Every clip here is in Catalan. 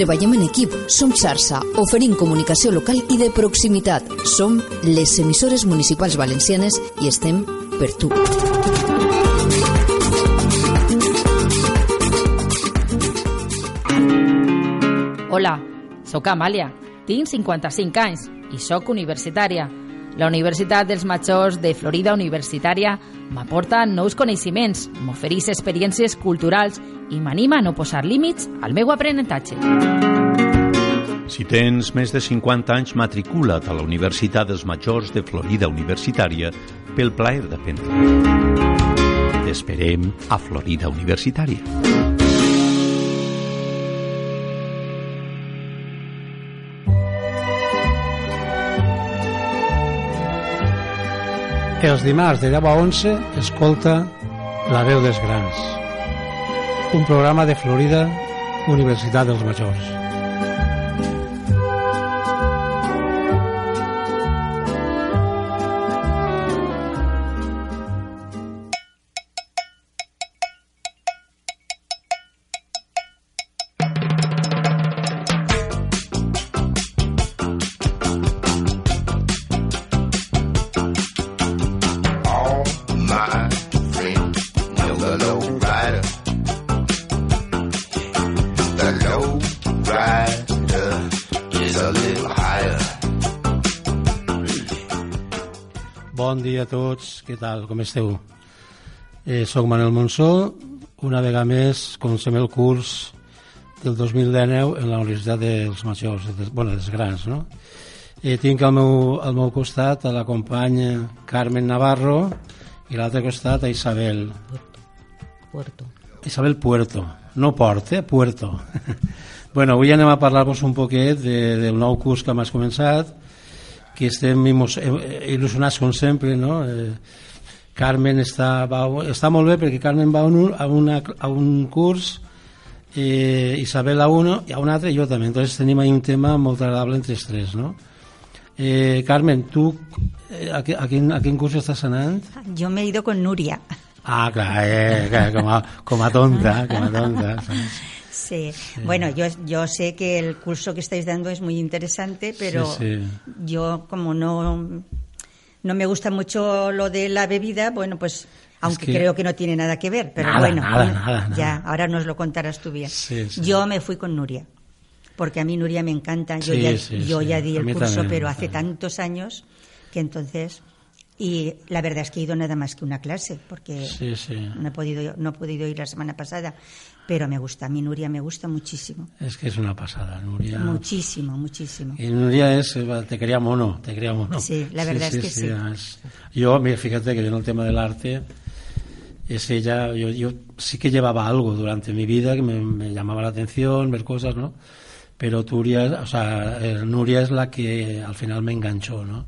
Treballem en equip, som xarxa, oferim comunicació local i de proximitat. Som les emissores municipals valencianes i estem per tu. Hola, sóc Amàlia, tinc 55 anys i sóc universitària. La Universitat dels Majors de Florida Universitària m'aporta nous coneixements, m'ofereix experiències culturals i m'anima a no posar límits al meu aprenentatge. Si tens més de 50 anys, matricula't a la Universitat dels Majors de Florida Universitària pel plaer d'aprendre. T'esperem a Florida Universitària. Els dimarts de 10 a 11 escolta La veu dels grans, un programa de Florida, Universitat dels Majors. Bon dia a tots, què tal, com esteu? Eh, soc Manel Monsó, una vegada més comencem el curs del 2019 en la Universitat dels Majors, de, bueno, dels Grans, no? Eh, tinc al meu, al meu costat a la companya Carmen Navarro i a l'altre costat a Isabel. Puerto. Isabel Puerto, no Port, eh? Puerto. bueno, avui anem a parlar-vos un poquet de, del nou curs que hem començat, que estem imo- eh, il·lusionats com sempre, no? Eh, Carmen està, va, està molt bé perquè Carmen va a un, a, una, a un curs eh, Isabel a uno i a un altre i jo també, entonces tenim ahí un tema molt agradable entre els tres, no? Eh, Carmen, tu eh, a, a, quin, a quin curs estàs anant? Yo me he ido con Nuria. Ah, clar, eh, clar com, a, com a tonta, com a tonta. saps? Sí. Bueno, yo, yo sé que el curso que estáis dando es muy interesante, pero Sí, sí. yo como no, no me gusta mucho lo de la bebida, bueno, pues aunque que- creo que no tiene nada que ver, pero Nada, bueno, nada, ya, nada, nada. ahora nos lo contarás tú bien. Yo me fui con Nuria, porque a mí Nuria me encanta. Yo, ya, yo ya di el curso, también, pero hace tantos años que entonces... Y la verdad es que he ido nada más que una clase, porque Sí, sí. no he podido no he podido ir la semana pasada, pero me gusta, a mí Nuria me gusta muchísimo. Es que es una pasada, Nuria. Muchísimo, muchísimo. Y Nuria es, te quería mono, te quería mono. Sí, la verdad es que sí. es- Yo, mira, fíjate que yo en el tema del arte, es ella, yo, yo sí que llevaba algo durante mi vida que me, me llamaba la atención, ver cosas, ¿no? Pero Turia, o sea, eh, Nuria es la que al final me enganchó, ¿no?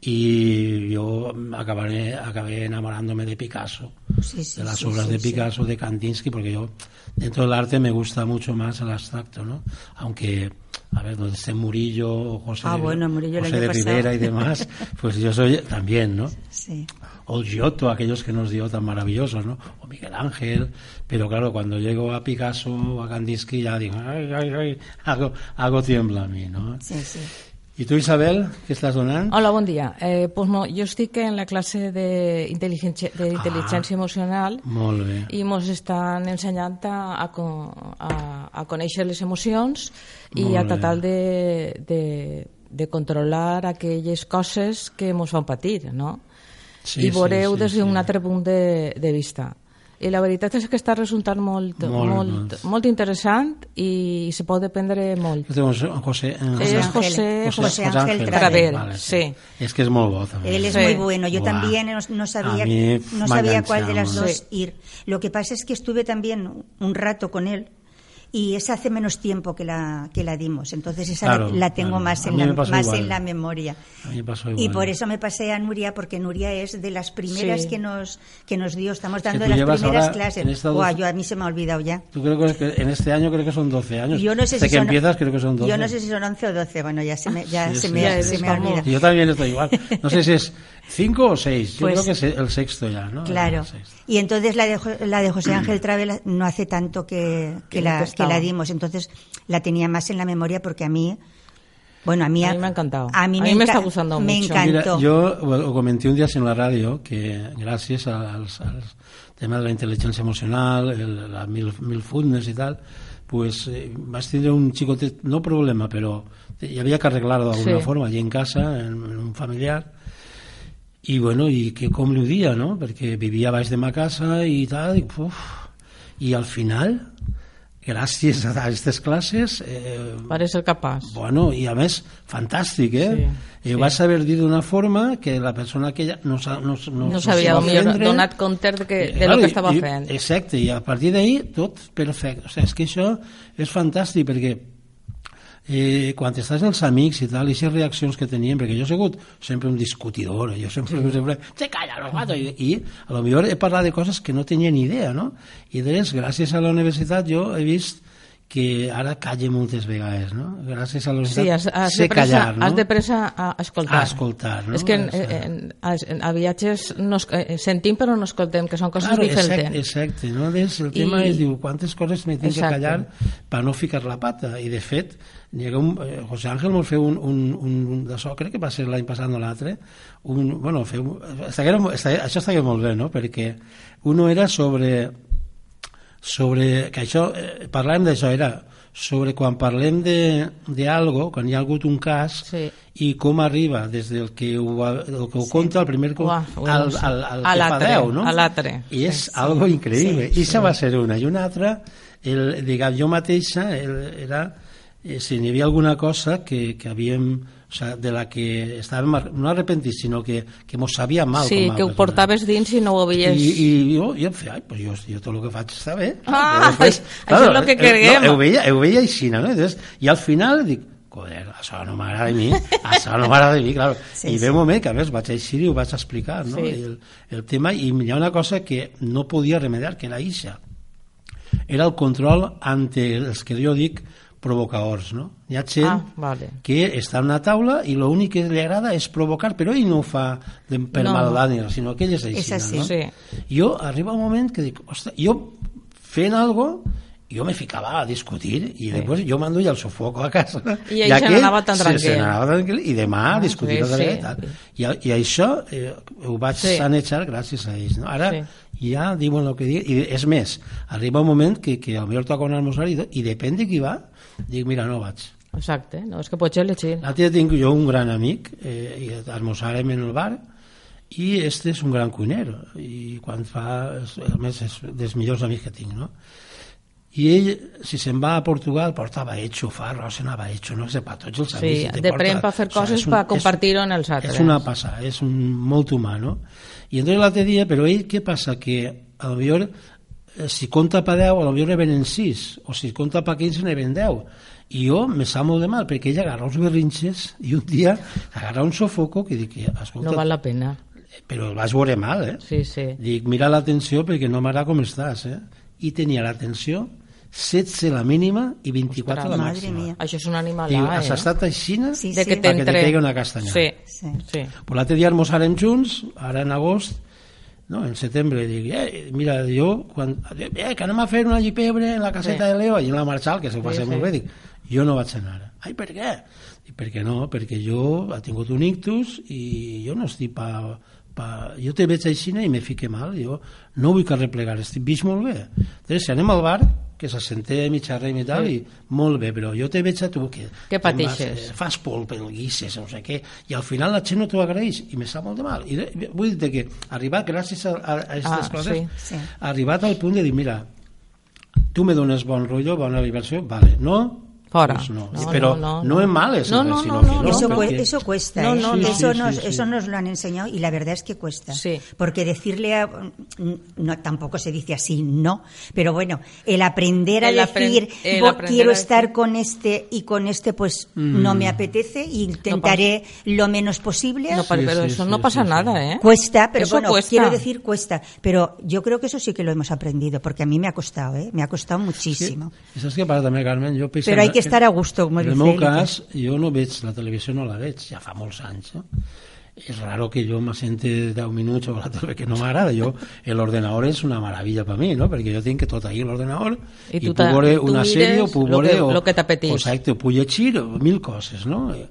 Y yo acabaré, acabé enamorándome de Picasso, Sí, sí, de las sí, obras de. Picasso, de Kandinsky, porque yo dentro del arte me gusta mucho más el abstracto, ¿no? Aunque, a ver, donde esté Murillo o José, Ah, de, bueno, Murillo José de. Rivera y demás, pues yo soy también, ¿no? Sí. O Giotto, aquellos que nos dio tan maravillosos, ¿no? O Miguel Ángel, pero claro, cuando llego a Picasso o a Kandinsky ya digo, ay, ay, ay, hago, hago tiembla a mí, ¿no? Sí, sí. ¿Y tú, Isabel, qué estás donando? Hola, bon dia. Eh, pues no, jo estic en la classe d'intel·ligència de intel·ligència emocional Molt bé. i ens estan ensenyant a, a, a, a conèixer les emocions i Molt a tratar de, de, de controlar aquelles coses que ens fan patir, no? Sí, I veureu sí, sí, des d'un sí. altre punt de, de vista. I la veritat és que està resultant molt, Molt, molt, molt, molt. molt interessant i se pot aprendre molt. Tenemos a José, eh, És Ángel, José, José José Ángel Ángel Traver. Traver, sí. Es que es muy bo también. Él es Sí. muy bueno. Yo Buah. también no, no sabía, no sabía cuál de las dos ir. Lo que pasa es que estuve también un rato con él y esa hace menos tiempo que la que la dimos. Entonces esa Claro, la, la tengo claro. más en la más igual. en la memoria. A mí me pasó Y por eso me pasé a Nuria porque Nuria es de las primeras Sí. que nos que nos dio. Estamos dando tú las primeras ahora clases. yo a mí se me ha olvidado ya. Tú creo que en este año creo que son 12 años. Yo no sé Desde si que son, empiezas creo que son 12. Yo no sé si son 11 o 12. Bueno, ya se me ya Sí, se sí. me, Ya, se me olvida. Yo también estoy igual. No sé si es 5 o 6. Yo Pues- creo que es el sexto ya, ¿no? Claro. Sexto. Y entonces la de, la de José Ángel Travel no hace tanto Que la, que estaba. la dimos. Entonces la tenía más en la memoria porque a mí, bueno, a mí, A mí me ha encantado. A mí, A mí me enca- está gustando me mucho. encantó. Mira, yo lo comenté un día en la radio que gracias al, al tema de la inteligencia emocional, el, la mindfulness y tal, pues eh, vas a tener un chicote, no problema, pero y había que arreglarlo de alguna Sí. forma allí en casa, en, en un familiar. I bueno, i que com li dia, no? Perquè vivia baix de ma casa i tal, i, uf, i al final, gràcies a aquestes classes, eh, Parece ser capaç. bueno, i a més, fantàstic, eh? Sí, I sí. vas saber dir d'una forma que la persona aquella no, no, no, No s'havia va millor donat compte de, que, Eh, de claro, lo que estava i- fent. Exacte, i a partir d'ahir tot perfecte. O sigui, és que això és fantàstic perquè eh, quan estàs els amics i tal, i aquestes reaccions que teníem, perquè jo he sigut sempre un discutidor, jo sempre, sempre se calla, no, guato, i, i a lo millor he parlat de coses que no tenia ni idea, no? I doncs, gràcies a la universitat jo he vist que ara calle moltes vegades, no? Gràcies a la universitat Sí, has, has, sé de pressa, callar, no? has de pressa a, escoltar. A escoltar, no? És que en, en, en, a viatges nos, eh, sentim però no escoltem, que són coses Claro, diferents. exacte, exacte, no? Des, el tema I- és, diu, quantes coses me tinc que Exacte. callar per no ficar la pata, i de fet, n'hi ha un, eh, José Ángel mos feu un, un, un, un d'això, crec que va ser l'any passat o l'altre, un, bueno, feu, estaguera, estaguera, això estaria molt bé, no?, perquè uno era sobre, sobre que això, eh, parlàvem d'això, era sobre quan parlem de, de algo, quan hi ha hagut un cas, Sí. i com arriba des del que ho, el que ho conta el primer co- Uah, ho al, al, al A que fa Déu, no? a l'altre. I és algo increïble. Sí, I això va ser una. I una altra, el, diguem, jo mateixa, el, era eh, si n'hi havia alguna cosa que, que havíem o sea, de la que estàvem no arrepentits, sinó que, que mos sabia mal Sí, com a que ho persona. portaves dins i no ho havies... I, i jo, jo em feia, ai, pues jo, jo tot el que faig està bé. Ah, després, això és el que eh, creguem. No, ho veia, ho veia així, no? Entonces, I al final dic, joder, això no m'agrada a mi, això no m'agrada a mi, claro. Sí, I sí. ve un moment que a més vaig eixir i ho vaig explicar, no? Sí. El, el tema, i hi ha una cosa que no podia remediar, que era ixa. Era el control ante els que jo dic provocadors, no? Hi ha gent Ah, vale. que està en una taula i l'únic que li agrada és provocar, però ell no ho fa de, per No. res, sinó que ell és així. És així. No? Sí. Jo arriba un moment que dic, ostres, jo fent algo jo me ficava a discutir i després jo m'enduia el sofoco a casa I ell se n'anava tan se- tranquil. se n'anava tranquil i demà Ah, ah, discutir sí, sí, sí. i tal I, i això eh, ho vaig Sí. sí. sanejar gràcies a ells no? ara Sí. sí. ja diuen el que diuen i és més, arriba un moment que, que potser toca un almorzar i, i depèn de qui va dic mira no vaig Exacte, no, és que potser llegir. L'altre tinc jo un gran amic eh, i almorzàrem en el bar i este és un gran cuiner i quan fa, és, a més és dels millors amics que tinc no? i ell, si se'n va a Portugal portava hecho, fa arròs anava hecho no sé, per tots els Sí, amics i te de prem per fer o coses és un- per compartir-ho en els altres. és una passada, és un, molt humà no? i entonces l'altre dia, però ell què passa? que a lo millor si compta per 10, a lo millor ne venen 6 o si compta per 15 ne ven 10 i jo me sap molt de mal perquè ell agarra uns berrinxes i un dia agarra un sofoco que dic, escolta, No val la pena. però el vas veure mal, eh? Sí, sí. Dic, mira l'atenció perquè no m'agrada com estàs, eh? I tenia l'atenció 16 la mínima i 24 la Madre màxima. mía. Això és un animal, Diu, eh? has estat així Sí, de sí. que perquè te pegui una castanyada. Sí, Sí. sí. Pues l'altre dia almoçarem junts, ara en agost, no, en setembre, dic, eh, mira, jo, quan, eh, que anem a fer una llipebre en la caseta Sí. de Leo, i en la Marchal, que s'ho passa Sí, molt sí. bé, dic, jo no vaig anar. Ai, per què? I per què no? Perquè jo he tingut un ictus i jo no estic pa, pa... Jo te veig així i me fique mal, jo no vull que replegar, estic vist molt bé. Entonces, si anem al bar, que s'assentem i xerrem i tal, i molt bé, però jo te veig a tu que, Que pateixes. Vas, eh, fas polp, el guisses, no sé què, i al final la gent no t'ho agraeix, i me sap molt de mal. I vull dir que arribat, gràcies a, a, a aquestes Ah, coses, sí. Sí. arribat al punt de dir, mira, tu me dones bon rotllo, bona diversió, vale, no, Fora. Pues no. No, però no, no, no, no. en males, No, no, sino no, que no, no. Eso, cue- Porque- eso cuesta, No, ¿eh? no, no. eso, Sí, nos, sí, sí. eso nos lo han enseñado y la verdad es que cuesta. Sí. Porque decirle, a, no, tampoco se dice así, no, pero bueno, el aprender a El decir, el "Vo- aprender quiero a estar decir". con este y con este, pues no me apetece e intentaré lo menos posible. No, pero, Sí, pero sí, eso sí, no sí, pasa sí. nada, ¿eh? Cuesta, pero Eso bueno, cuesta. quiero decir cuesta. Pero yo creo que eso sí que lo hemos aprendido, porque a mí me ha costado, ¿eh? Me ha costado muchísimo. I saps què passa també, Carmen? Però hay que estar a gusto, como En el dice meu cas, jo no veig la televisió, no la veig, ja fa molts anys. No? És raro que jo m'assente 10 minuts o la tele que no m'agrada. Jo, l'ordenador és una meravella per mi, no? perquè jo tinc que tot ahí a l'ordenador I i, puc veure una sèrie o puc lo que- veure... lo que o Exacte, o puc llegir o mil coses, no? I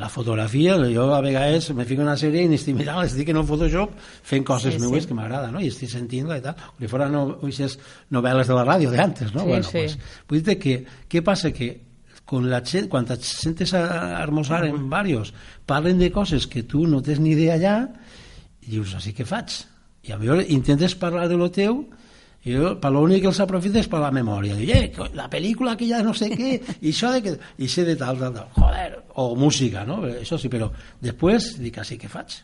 la fotografia, jo a vegades me fico una sèrie i n'estic mirant, estic en el Photoshop fent coses Sí, sí, sí. meues que m'agrada, no? I estic sentint-la i tal. Com si fora no, aquestes novel·les de la ràdio d'antes, no? Sí, bueno, sí. Pues, vull dir que, què passa? Que con la gent, quan et sentes a almorzar en varios, parlen de coses que tu no tens ni idea allà, i dius, així que faig? I a millor intentes parlar de lo teu, i jo, per l'únic que els aprofita és per la memòria. Diu, eh, la pel·lícula que ja no sé què, i això de que... I sé de tal, tal, tal. Joder, o música, no? Això sí, però després dic, així que faig?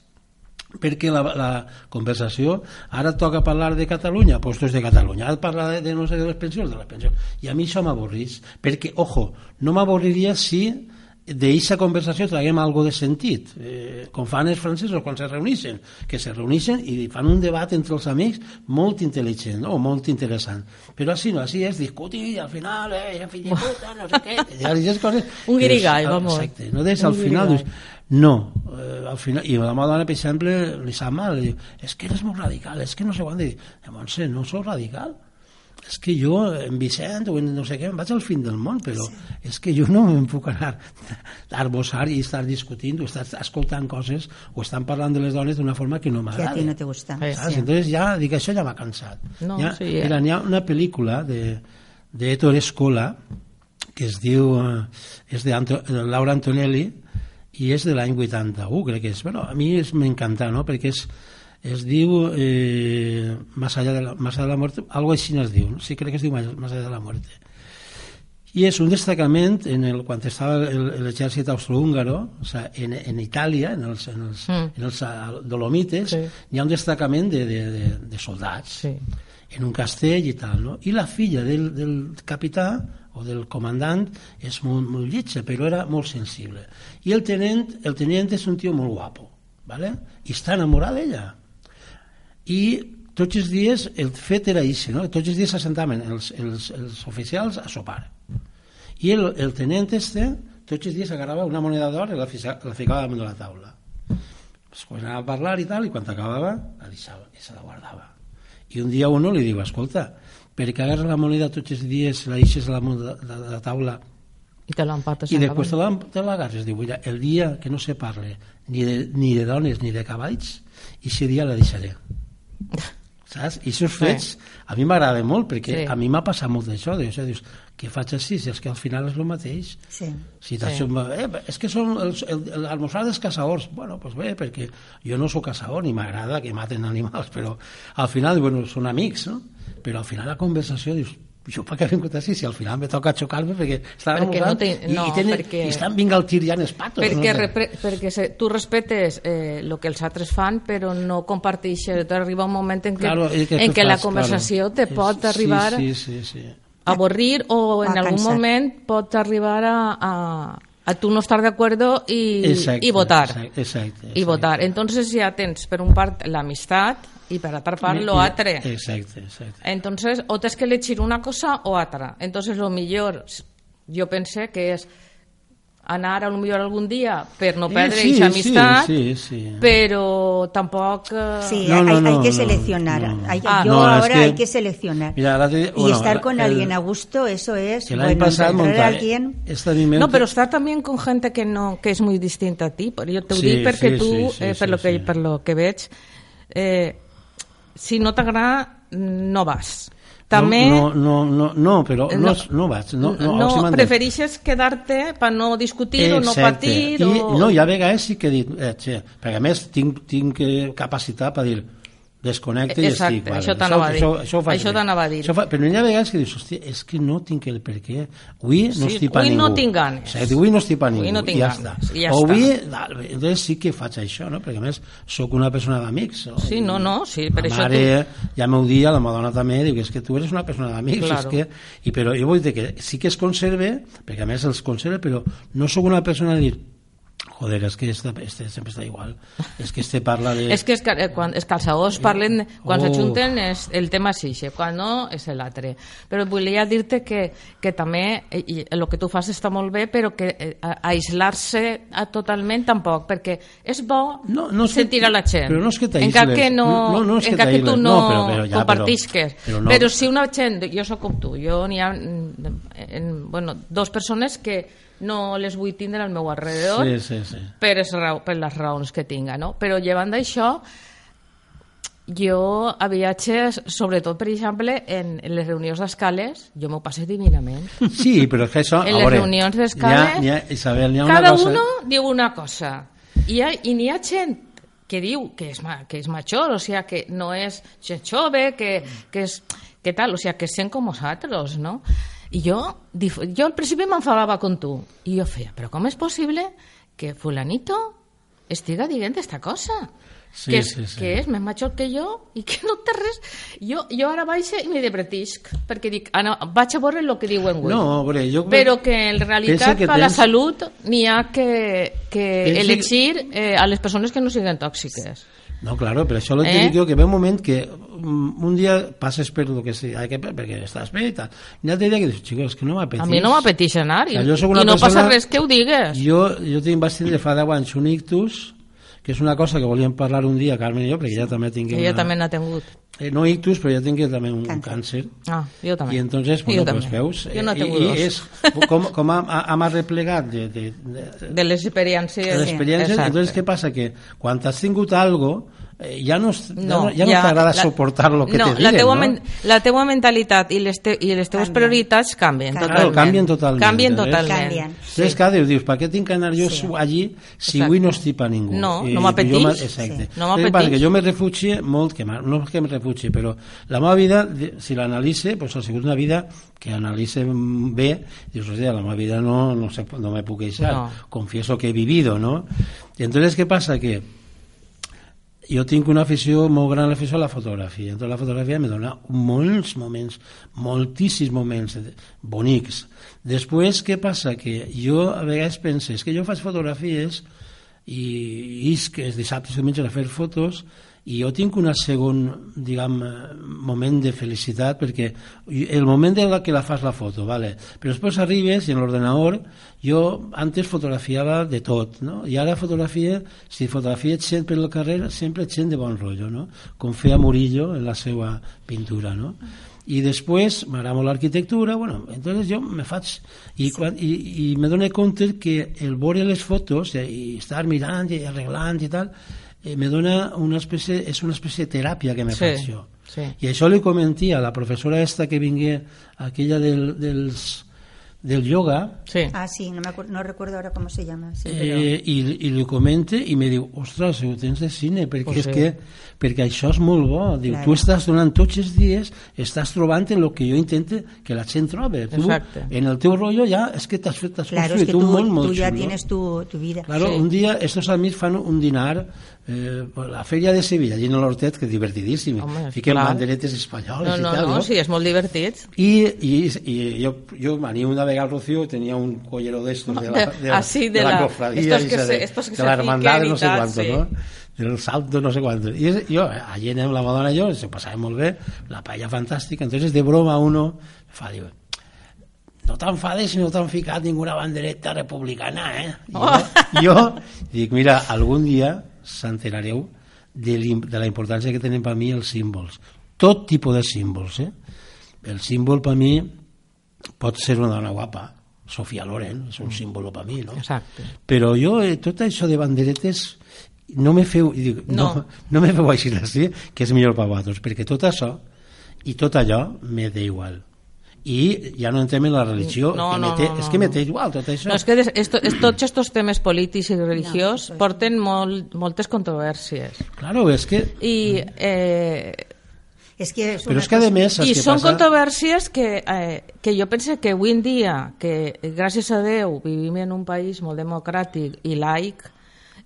perquè la, la conversació ara toca parlar de Catalunya doncs és de Catalunya, ara parla de, de no sé de les pensions, de les pensions, i a mi això m'avorrís perquè, ojo, no m'avorriria si d'eixa conversació traguem algo de sentit, eh, com fan els francesos quan se reuneixen, que se reuneixen i fan un debat entre els amics molt intel·ligent no? o molt interessant, però així no, així és discutir i al final, eh, fill de puta, no sé què, coses... Un guirigall, vamos. Exacte, no des al final dius, no, eh, al final, i la meva dona, per exemple, li sap mal, li diu, és que eres molt radical, és que no sé quan, dic, eh, Montse, no sóc radical, és que jo, en Vicent o en no sé què, em vaig al fin del món, però sí. és que jo no em puc anar a arbossar i estar discutint o estar escoltant coses o estar parlant de les dones d'una forma que no Que a m'agrada. ti no te gusta. Eh, Saps? Sí. Entonces ja, dic, això ja m'ha cansat. No, ja, sí, eh. mira, n'hi ha una pel·lícula de, de Ettore Escola que es diu, eh, és de, Anto, Laura Antonelli i és de l'any 81, crec que és. Bueno, a mi m'encanta, no?, perquè és, es diu eh, Más allá de la, más allá de la muerte, algo així es diu, no? sí, crec que es diu Más allá de la muerte. I és un destacament en el, quan estava el- l'exèrcit austrohúngaro, o sea, en, en Itàlia, en els, en els, Mm. en els ah, Dolomites, Sí. hi ha un destacament de, de, de, de soldats Sí. en un castell i tal, no? I la filla del, del capità o del comandant és molt, molt lletja, però era molt sensible. I el tenent, el tenent és un tio molt guapo, ¿vale? i està enamorat d'ella. I tots els dies, el fet era això, no? tots els dies s'assentaven els, els, els oficials a sopar. I el, el tenent este, tots els dies agarrava una moneda d'or i la, la ficava damunt de la taula. Pues començava a parlar i tal, i quan acabava, la deixava i se la guardava. I un dia uno li diu, escolta, per què agarres la moneda tots els dies, la deixes a la, de, de, de la taula I te l'empates i després te l'agarres? Diu, mira, el dia que no se parle ni de, ni de dones ni de cavalls, i ese dia la deixaré. Saps? I aquests fets a mi m'agrada molt perquè Sí. a mi m'ha passat molt d'això, de, això, dius, què faig així? Si és que al final és el mateix. Sí. Si sí. eh, és que són els, el, el, l'almorzar dels caçadors. Bueno, doncs bé, perquè jo no sóc caçador ni m'agrada que maten animals, però al final, bueno, són amics, no? Però al final la conversació dius, jo per què he vingut així si al final me toca xocar-me perquè estan Perquè no te- i, no, i, tenen, perquè- i estan vinga al tir ja en els patos. perquè, no? repre, perquè se, tu respetes eh, el que els altres fan però no comparteixes arriba un moment en què, Claro, i en tu què la fas, conversació claro. te pot sí, arribar Sí, sí, sí. a avorrir o en A algun cansar. moment pot arribar a, a, a tu no estar de acuerdo y, Exacte, y votar. exacte, exacte, Y votar. Entonces ya tens per un part l'amistat i per altra part lo altre. Exacte, exacte. Entonces, o tens que elegir una cosa o altra. Entonces, lo millor, jo pense que és anar a lo millor algun dia per no Eh, perdre sí, aquesta amistat, sí, sí, sí. però tampoc... eh, Sí, No, hay, no, hay- hay no, que no, seleccionar. no. Hay- Ah, yo no, es ahora que- hay que seleccionar. Mira, ahora te- y bueno, estar con el- alguien a gusto, eso es. El año bueno, pasado encontrar a monta, alguien. mente- No, pero estar también con gente que no que és molt distinta a ti. Jo t'ho Sí, dic perquè sí, tu, sí, sí, eh, per, sí, lo que, sí. per lo que veig, eh, si no t'agrada, no vas. També No, no, no, no, però no, No. no, vaig. No, no, no dit- prefereixes quedar-te per no discutir o no Exacte. patir I, o... no, hi ha vegades sí que he dit, eh, perquè a més tinc, tinc eh, capacitat per dir desconnecte i Exacte, estic. això t'anava a dir. Això, això, ho faig Això t'anava a dir. Això fa, però hi ha vegades que dius, hòstia, és que no tinc el per què. Avui no Sí, estic per avui ningú. no tinc ganes. Exacte, avui no estic per Avui ningú. no tinc i ja ganes, està. i ja o està. avui, val, entonces sí que faig això, no? perquè a més sóc una persona d'amics. Sí, no, no, sí, per la això mare ja m'ho dia, la Madonna també, diu que és que tu eres una persona d'amics, Claro. és que, i però jo vull dir que sí que es conserve, perquè a més els conserve, però no sóc una persona de dir joder, és que este, este sempre està igual és que este parla de... És que que- eh, quan els calçadors parlen, quan Oh. s'ajunten el tema és ixe, quan no és l'altre. Però volia dir-te que, que també eh, el que tu fas està molt bé, però que eh, a- aïslar-se a- totalment tampoc, perquè és bo No, no és que- sentir a la gent. però no és que t'aïsles. encara que no, No, no és que encara que tu t'aïsles. no, No, però- però ja, compartisques. però- però no. però si una gent, jo sóc com tu, jo n'hi ha mm, en, bueno, dos persones que no les vull tindre al meu alrededor, Sí, sí, sí. per, es per les raons que tinga, no? Però llevant d'això, jo a viatges, sobretot, per exemple, en, en les reunions d'escales, jo m'ho passo divinament. Sí, però és que això... En les veure, reunions ha- d'escales, ha- Isabel, ha Cada una cosa... uno diu una cosa. I, ha, n'hi ha gent que diu que és, ma, que és major, o sigui, que no és gent jove, que, que és que tal, o sigui, que sent com nosaltres, no? I jo, jo al principi m'enfadava con tu, i jo feia, però com és possible que fulanito estiga dient esta cosa? Sí, que, és, sí, sí. que és més major que jo i que no té res... Jo, jo ara baixo i me depretisc, perquè dic, ah, no, vaig a veure el que diuen avui. No, veure, jo... Però que en realitat que per la tens- salut n'hi ha que, que Pensa elegir eh, a les persones que no siguin tòxiques. No, claro, però això lo Eh? dic jo, que ve un moment que mm, un dia passes per lo que sigui, que, perquè estàs bé i tal. I l'altre dia que dius, xicos, que no m'apeteix. A mi no m'apeteix anar i, i no passa persona- res que ho digues. Jo, jo tinc, vaig tindre fa 10 anys un ictus, que és una cosa que volíem parlar un dia, Carmen i jo, perquè ja també tinc Que jo també n'ha tingut. Eh, no ictus, però ja tinc també un Càncer. càncer. Ah, jo també. I entonces, bueno, pues veus, Jo no eh, i, dos. i és, com, com hem, hem arreplegat de, de, de, De les experiències. de l'experiència, Exacte. entonces què passa? Que quan has tingut algo, eh, ja no, No, no, ja no ja- t'agrada la- soportar lo que no, te la diuen, teua, no? men- la teua mentalitat i les, te, i les teves Canvien. prioritats canvien Claro, totalment. canvien totalment, Canvien eh? totalment. Canvien. Entonces, cada dia dius, per què tinc que anar jo Sí. allí si Exacte. avui no estic per ningú? No, I- no m'apeteix. jo me- Exacte. Sí. No m'apeteix. perquè jo me refugie molt, que no és que me refugie, però la meva vida, si l'analitze, pues, ha sigut una vida que analitze bé, dius, hòstia, la meva vida no, no, se, no me puc queixar, No. confieso que he vivido, ¿no? Y entonces, ¿qué pasa? Que jo tinc una afició molt gran a l'afició a la fotografia. Entonces la fotografia me dona molts moments, moltíssims moments bonics. Després, què passa? Que jo a vegades penso, és que jo faig fotografies i isc els dissabtes i diumenges a fer fotos i jo tinc un segon diguem, eh, moment de felicitat perquè el moment en la que la fas la foto vale? però després arribes i en l'ordenador jo antes fotografiava de tot no? i ara fotografia si fotografia gent per el carrer sempre gent de bon rotllo no? com feia Murillo en la seva pintura no? i després m'agrada molt l'arquitectura bueno, entonces jo me faig i, quan, i, i me dono compte que el veure les fotos i, i estar mirant i arreglant i tal eh, me dona una espècie, és una espècie de teràpia que me Sí, faig jo sí. i això li comenté a la professora esta que vingué aquella del, dels, del yoga Sí. Ah, sí, no, me no recuerdo ahora cómo se llama. Sí, pero... eh, i, i li comente i me diu, ostres, ho tens de cine perquè, Pues és sí. que, perquè això és molt bo diu, Claro. tu estàs donant tots els dies estàs trobant en el que jo intento que la gent trobe tu, Exacte. en el teu rollo ja és que t'has fet t'has Claro, es construït que un tú, món molt tú ya xulo. tienes tu, tu vida. Claro, Sí. un dia estos amics fan un dinar eh, la Feria de Sevilla, allí en l'Hortet, que és divertidíssim. Home, Fiquen clar. banderetes espanyoles No, no, i tal, no, sí, és molt divertit. I, i, i jo, jo venia una vegada al Rocío i tenia un collero d'estos de la, de, Ah, sí, de de la, la- cofradía estos que se- de, estos que de la hermandad de no sé cuánto, tal, ¿no? del salto no sé cuánto. I jo, allí anem la Madonna i jo, se passava molt bé, la paella fantàstica, entonces de broma uno fa, diu, no t'enfades si no t'han ficat ninguna bandereta republicana, eh? I Oh. Jo, jo dic, mira, algun dia s'enterareu de, de la importància que tenen per mi els símbols. Tot tipus de símbols, eh? El símbol per mi pot ser una dona guapa, Sofia Loren, és un símbol per mi, no? Exacte. Però jo, eh, tot això de banderetes, no me feu, dic, no. No. no, me feu així, sí, que és millor per vosaltres, perquè tot això i tot allò me té igual i ja no entrem en la religió No, que no, me té, no, no, és que té igual tot això No, és que des, esto, es, tots estos temes polítics i religiosos No, porten molt, moltes controvèrsies. claro, és que I, eh, És que és però és que a més I què són passa? controvèrsies que, eh, que jo penso que avui en dia, que gràcies a Déu vivim en un país molt democràtic i laic,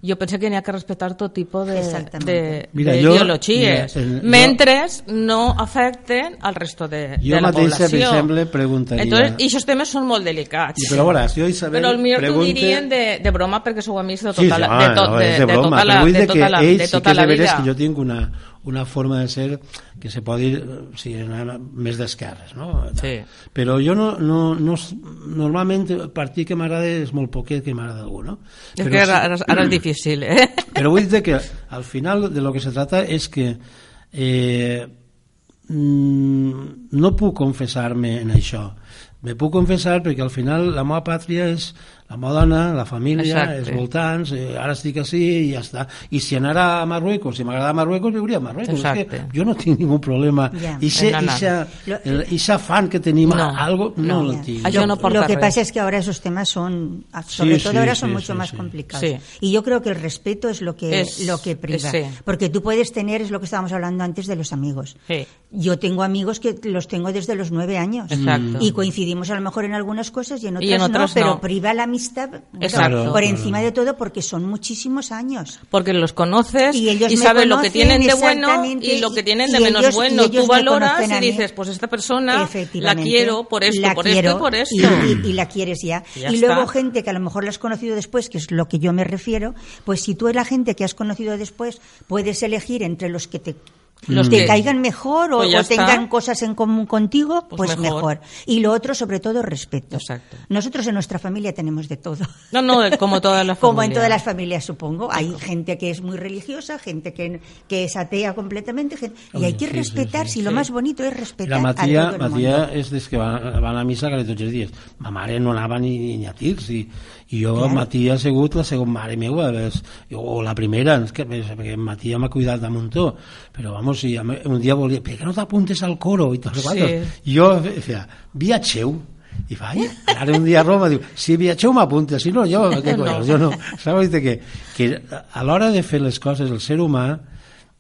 jo penso que n'hi ha que respectar tot tipus de, Exactament. de, Mira, de jo- ideologies, mira, el- jo- mentre no afecten al resto de, Jo de la mateixa, per població. exemple, preguntaria- Entonces, i aquests temes són molt delicats. I, però veure, jo Isabel Però el millor t'ho pregunte... dirien de, de broma perquè sou amics de Sí, tota la, sí, de, tot, no, de, de de tota la, però vull de tota que la, ells de sí que tota és la de veres que jo tinc una, una forma de ser que se pot dir o sigui, anar més d'esquerres no? Sí. però jo no, no, no normalment el partit que m'agrada és molt poquet que m'agrada algú no? És Però que ara, sí- ara, ara és difícil, eh? Pero voy a decir que al final de lo que se trata es que eh, mm, no puc confessar-me en això. Me puc confessar perquè al final la meva pàtria és la meva dona, la família, Exacte. els voltants, eh, ara estic així i ja està. I si anara a Marruecos, si m'agrada Marruecos, viuria a Marruecos. És Exacte. que jo no tinc ningú problema. Ja. I ixa, el, ixa fan que tenim No. a algo, no, No. el tinc. Això lo, no porta lo que res. pasa es que ahora esos temas son, sobre Sí, todo sí, ahora son sí, mucho sí, más sí. complicados. Sí. Y yo creo que el respeto es lo que, Es- lo que priva. sí. Porque tú puedes tener, es lo que estábamos hablando antes de los amigos. Sí. Yo tengo amigos que los tengo desde los nueve años. Exacto. Y coincidimos a lo mejor en algunas cosas y en otras, Y en otras no, pero no. priva la amistad Exacto. por encima de todo porque son muchísimos años. Porque los conoces Y y, ellos me sabes lo que tienen de bueno y lo que tienen y de menos ellos- y bueno. ellos Tú valoras y dices, pues esta persona la quiero por esto, La por quiero esto y por esto. Y, y- y la quieres ya. Y ya Y luego está. gente que a lo mejor la has conocido después, que es lo que yo me refiero, pues si tú eres la gente que has conocido después, puedes elegir entre los que te Los te que- caigan mejor o, Pues o tengan está. cosas en común contigo, Pues pues, mejor. mejor. Y lo otro, sobre todo, respeto. Exacto. Nosotros en nuestra familia tenemos de todo. No, no, como todas las Como en familias. todas las familias, supongo. Hay gente que es muy religiosa, gente que, que es atea completamente, gente- y hay que sí, respetar, sí, si lo más bonito es respetar La a Matia, todo el mundo. Matia és des que van, van a missa gairebé tots els dies. Ma mare no anava ni, ni a tirs i, i jo, Clar. Matia, ha sigut la segona mare meva és, o la primera, és que, perquè Matia m'ha cuidat de muntó però vamos, si un dia volia per què no t'apuntes al coro? i tot Sí. sí. jo feia, viatgeu i ai, ara un dia a Roma diu, si viatgeu m'apunta, si no, jo, què No. jo no. Saps que, que a l'hora de fer les coses, el ser humà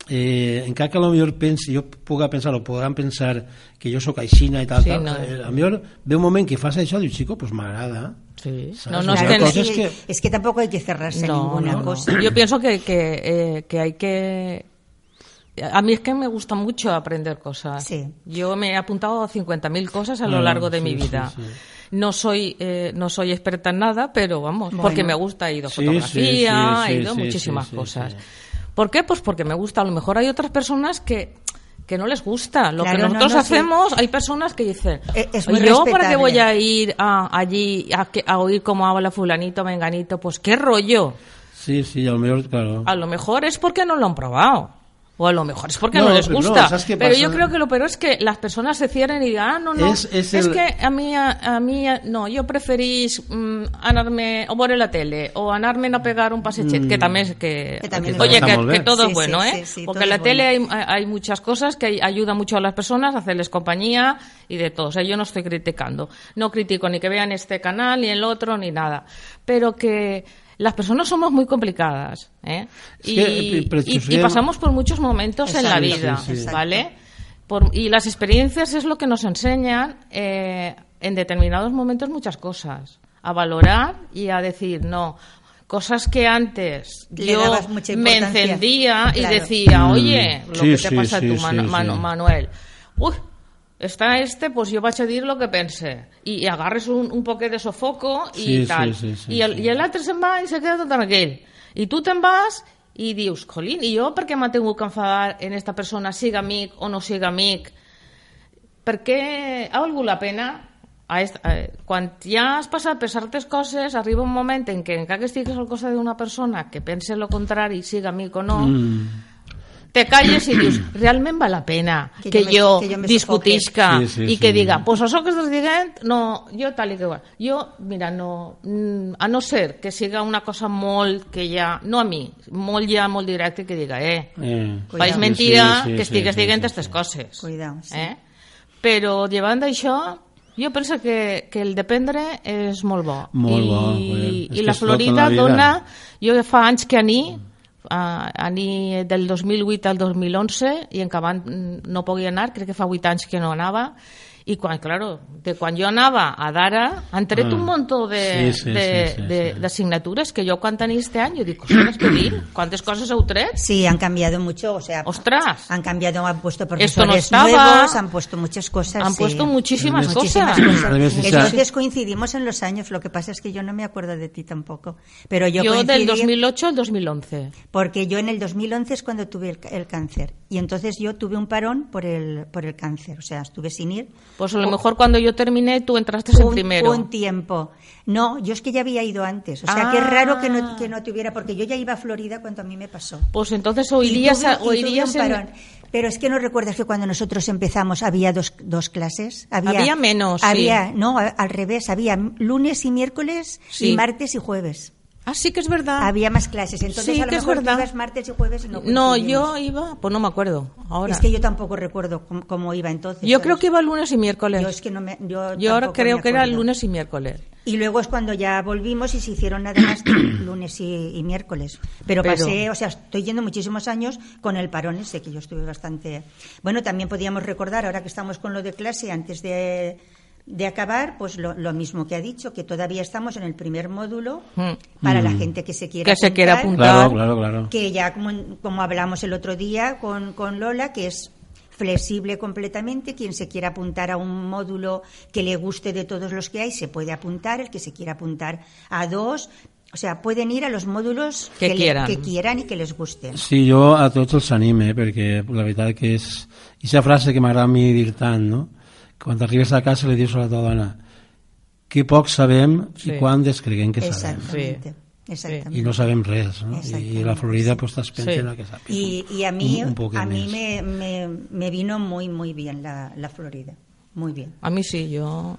eh, encara que a lo millor pensi, jo puga pensar o podran pensar que jo sóc aixina i tal, Sí, tal no. eh, a lo millor ve un moment que fas això i diu, chico, pues m'agrada Sí. No, no, es que, es que tampoco hay que cerrarse no, ninguna no. cosa. Yo pienso que, que, eh, que hay que... A mí es que me gusta mucho aprender cosas. Sí. Yo me he apuntado a 50.000 cosas a lo largo de sí, mi vida. sí. No soy eh, no soy experta en nada, pero vamos, Bueno. porque me gusta, he ido a fotografía, sí, sí, he ido a sí, muchísimas sí, sí, cosas. sí. ¿Por qué? Pues porque me gusta. A lo mejor hay otras personas que que no les gusta. Lo Claro, que no, nosotros no, hacemos hay personas que dicen es muy yo para qué voy a ir a, allí a, que- a oír cómo habla fulanito menganito pues qué rollo sí, sí, a lo millor, claro. A lo mejor es porque no lo han probado. O a lo mejor es porque No, no, les no, gusta. ¿sabes qué pero yo creo que lo peor es que las personas se cierren y digan, ah, no, no, Es- es, es el- que a mí, a, a mí, a- no, yo preferís mm, anarme o ver la tele o anarme a pegar un pasechet, que también es que, Que también oye, que, todo Sí, es bueno, sí, ¿eh? sí, sí, Porque en la tele bueno. hay, hay muchas cosas que ayudan mucho a las personas a hacerles compañía y de todo. O sea, yo no estoy criticando. No critico ni que vean este canal, ni el otro, ni nada. Pero que las personas somos muy complicadas, ¿eh? Y, eh, y- y pasamos por muchos momentos en la vida, sí, sí. ¿vale? Por- y las experiencias es lo que nos enseñan eh, en determinados momentos muchas cosas. A valorar y a decir, no, cosas que antes Le yo me encendía y decía, oye, lo Sí, que te sí, pasa a tu sí, Manu- sí. Manu- Manuel. Uy, está este, pues yo vaig a dir lo que pense. I, i agarres un, un poquet de sofoco i Sí, tal. sí, sí, el- sí. i l'altre se'n va i se queda tot tranquil. I tu te'n vas i dius, jolín, i jo per què m'ha tingut que enfadar en esta persona, siga amic o no siga amic? Per què ha valgut la pena? A est, eh, quan ja has passat per certes coses, arriba un moment en què encara que estigues al costat d'una persona que pense lo contrari, siga amic o no, Mm. Te calles i dius, realment val la pena que, Que que, jo me- que jo discutisca Sí, sí, i sí. que diga, pues això que estàs dient, no, jo tal i que igual. Jo, mira, no, mm, a no ser que siga una cosa molt que ja, no a mi, molt ja, molt directe, que diga, eh, Eh, Faig Sí, mentida sí, sí, que sí, estigues sí, dient sí, aquestes sí. coses. Cuidao, sí. Eh? Però llevant d'això, jo penso que, que el dependre és molt bo. Molt I, bo, I que la Florida dona... Jo fa anys que ani, a, ani del 2008 al 2011, i en que abans mm, no podia anar, crec que fa 8 anys que no anava, quan, claro, de quan jo anava a Dara, han tret Ah. un munt de, Sí, sí, de, sí, sí, de, sí. que jo quan tenia este any, jo dic, ostres, que dir, quantes coses heu tret? Sí, han cambiado mucho, o sea, Ostras. han cambiado, han puesto Esto no profesores estaba. nuevos, han puesto muchas cosas. Han sí. puesto muchísimas Muchísimas cosas. cosas. Además, esa- Entonces coincidimos en los años, lo que pasa es que yo no me acuerdo de ti tampoco. Pero yo, Yo, del coincidí 2008 al 2011. porque yo en el 2011 es cuando tuve el, el cáncer y entonces yo tuve un parón por el, por el cáncer, o sea, estuve sin ir. Pues a lo mejor cuando yo terminé tú entraste en un, primero. un tiempo. No, yo es que ya había ido antes. O sea, Ah. que es raro que no, que no tuviera, porque yo ya iba a Florida cuando a mí me pasó. Pues entonces oirías, tuve- a- oirías en-. Pero es que no recuerdas que cuando nosotros empezamos había dos, dos clases. Había, Había menos, sí. Había, no, al revés, había lunes y miércoles Sí. y martes y jueves. Ah, sí que es verdad. Había más clases. Entonces Sí, a lo que mejor tú verdad. ibas martes y jueves no no, yo iba, pues no me acuerdo. Ahora. Es que yo tampoco recuerdo cómo, cómo iba entonces. Yo creo que iba lunes y miércoles. Yo es que no me, yo Yo ahora creo me que era lunes y miércoles. Y luego es cuando ya volvimos y se hicieron nada más lunes y, y miércoles. Pero, Pero- pasé, o sea, estoy yendo muchísimos años con el parón ese, que yo estuve bastante... Bueno, también podíamos recordar, ahora que estamos con lo de clase, antes de, de acabar, pues lo, lo mismo que ha dicho, que todavía estamos en el primer módulo Mm. para la gente que se quiera Que se quiera apuntar. Claro, claro, claro. que ya como, como hablamos el otro día con, con Lola, que es flexible completamente, quien se quiera apuntar a un módulo que le guste de todos los que hay, se puede apuntar, el que se quiera apuntar a dos, o sea, pueden ir a los módulos Que quieran. que quieran y que les gusten. Sí, jo a tots els anime, perquè la veritat que és... Aquesta frase que m'agrada a mi dir tant, no? Quan arribes a casa li dius a la teva dona que poc sabem Sí. i quan descreguem que sabem. Exactamente. Exactamente. I no sabem res, no? I Exactament, la Florida sí. pues, estàs pensant Sí. que saps. Y, y a mí, Un- un a mí más. me, me, me vino muy, muy bien la, la Florida. Muy bien. A mí sí, yo...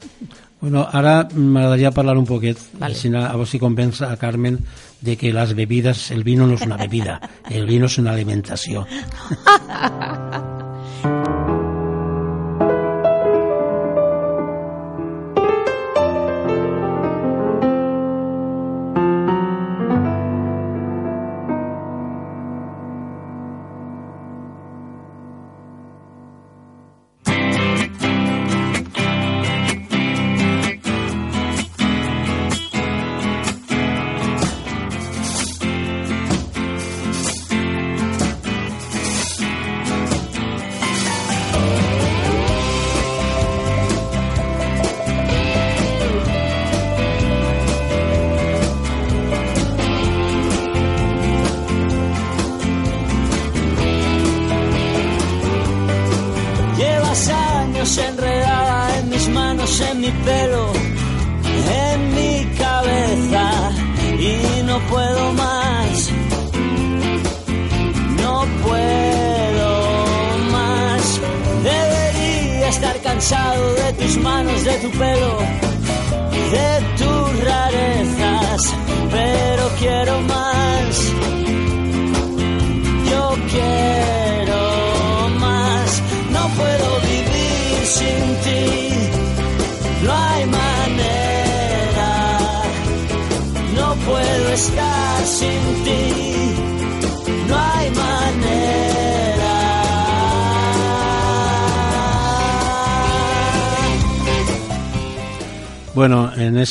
Bueno, ara m'agradaria parlar un poquet, Vale. així a veure si convença a Carmen de que las bebidas, el vino no es una bebida, el vino es una alimentació.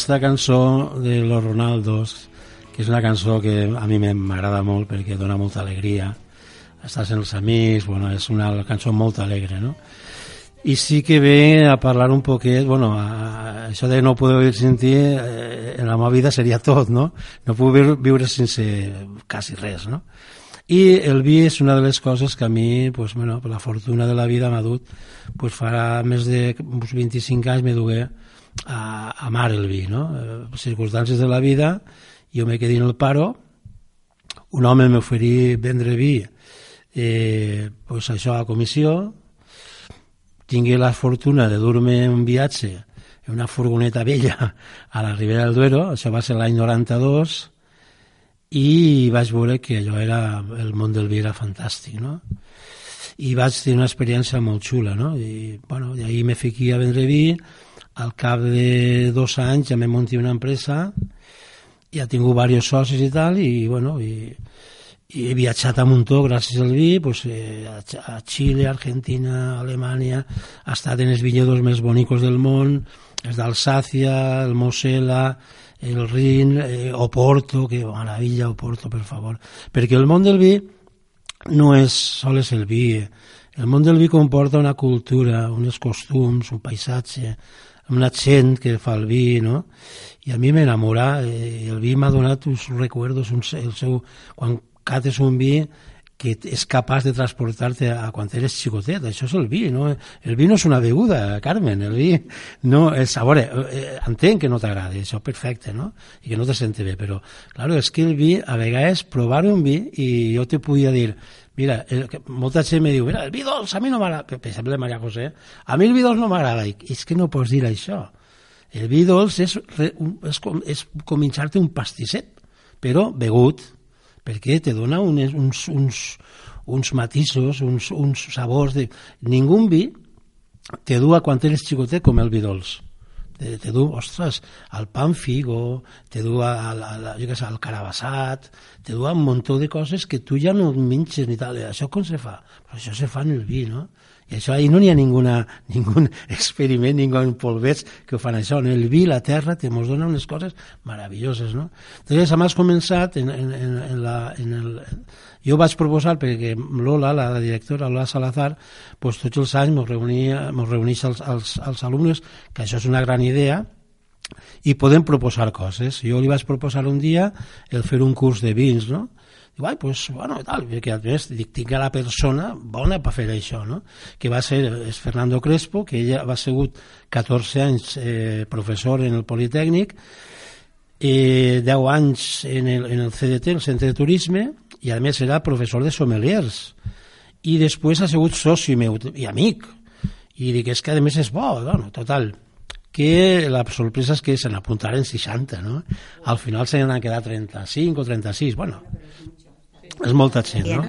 Bueno, en esta cançó de Los Ronaldos, que és una cançó que a mi m'agrada molt perquè dona molta alegria, estàs amb els amics, bueno, és una cançó molt alegre, no? I sí que ve a parlar un poquet, bueno, a, a, això de no poder ti, eh, en la meva vida seria tot, no? No puc viure, sense quasi res, no? I el vi és una de les coses que a mi, pues, bueno, per la fortuna de la vida m'ha dut, pues, farà més de uns 25 anys me dugué a amar el vi, no? Eh, circumstàncies de la vida, jo me quedé en el paro, un home m'oferí vendre vi eh, pues això a comissió, tingué la fortuna de dur-me un viatge en una furgoneta vella a la Ribera del Duero, això va ser l'any 92, i vaig veure que allò era, el món del vi era fantàstic, no? I vaig tenir una experiència molt xula, no? I, bueno, i ahir me fiqui a vendre vi, al cap de dos anys ja me monti una empresa, ja he tingut diversos socis i tal, i, bueno, i, i he viatjat a muntó gràcies al vi pues, eh, a, Xile, Argentina, Alemanya ha estat en els vinyedos més bonicos del món els d'Alsàcia, el Mosela el Rin, eh, Oporto que maravilla Oporto, per favor. Perquè el món del vi no és sols el vi el món del vi comporta una cultura, uns costums, un paisatge, una gent que fa el vi, no? I a mi m'enamora, eh, el vi m'ha donat uns recuerdos, un, el seu, quan cates un vi que és capaç de transportar-te a quan eres xicotet, això és el vi, no? El vi no és una beguda, Carmen, el vi no és... A veure, eh, entenc que no t'agrada, això perfecte, no? I que no te sente bé, però, claro, és que el vi, a vegades, provar un vi, i jo te podia dir, mira, el, que molta gent me diu, mira, el vi dolç a mi no m'agrada, per exemple, Maria José, a mi el vi dolç no m'agrada, és que no pots dir això. El vi dolç és, és, com, és com menjar-te un pastisset, però begut, perquè te dona unes, uns, uns, uns matisos, uns, uns sabors. De... Ningú vi te du a quan eres xicotet com el vi dolç. Te, te du, ostres, al pan figo, te du al, al, jo què sé, al carabassat, te du a un munt de coses que tu ja no menges ni tal. Això com se fa? Però això se fa en el vi, no? I això ahí no n'hi ha ninguna, ningun experiment, ningun polvets que ho fan això. En el vi, la terra, te mos dona unes coses meravelloses, no? Entonces, hem començat en, en, en, en, la, en el... Jo vaig proposar, perquè Lola, la directora, Lola Salazar, pues, tots els anys mos reunia, mos reuneix als, als, als alumnes, que això és una gran idea, i podem proposar coses. Jo li vaig proposar un dia el fer un curs de vins, no? Diu, ai, pues, bueno, tal, perquè a més dic, tinc la persona bona per fer això, no? Que va ser, és Fernando Crespo, que ella va sigut 14 anys eh, professor en el Politécnic, eh, 10 anys en el, en el CDT, el Centre de Turisme, i a més era professor de sommeliers. I després ha sigut soci meu i amic. I dic, és que a més és bo, bueno, total que la sorpresa és que se n'apuntaren 60, no? Al final se n'han quedat 35 o 36, bueno, és molta gent, no?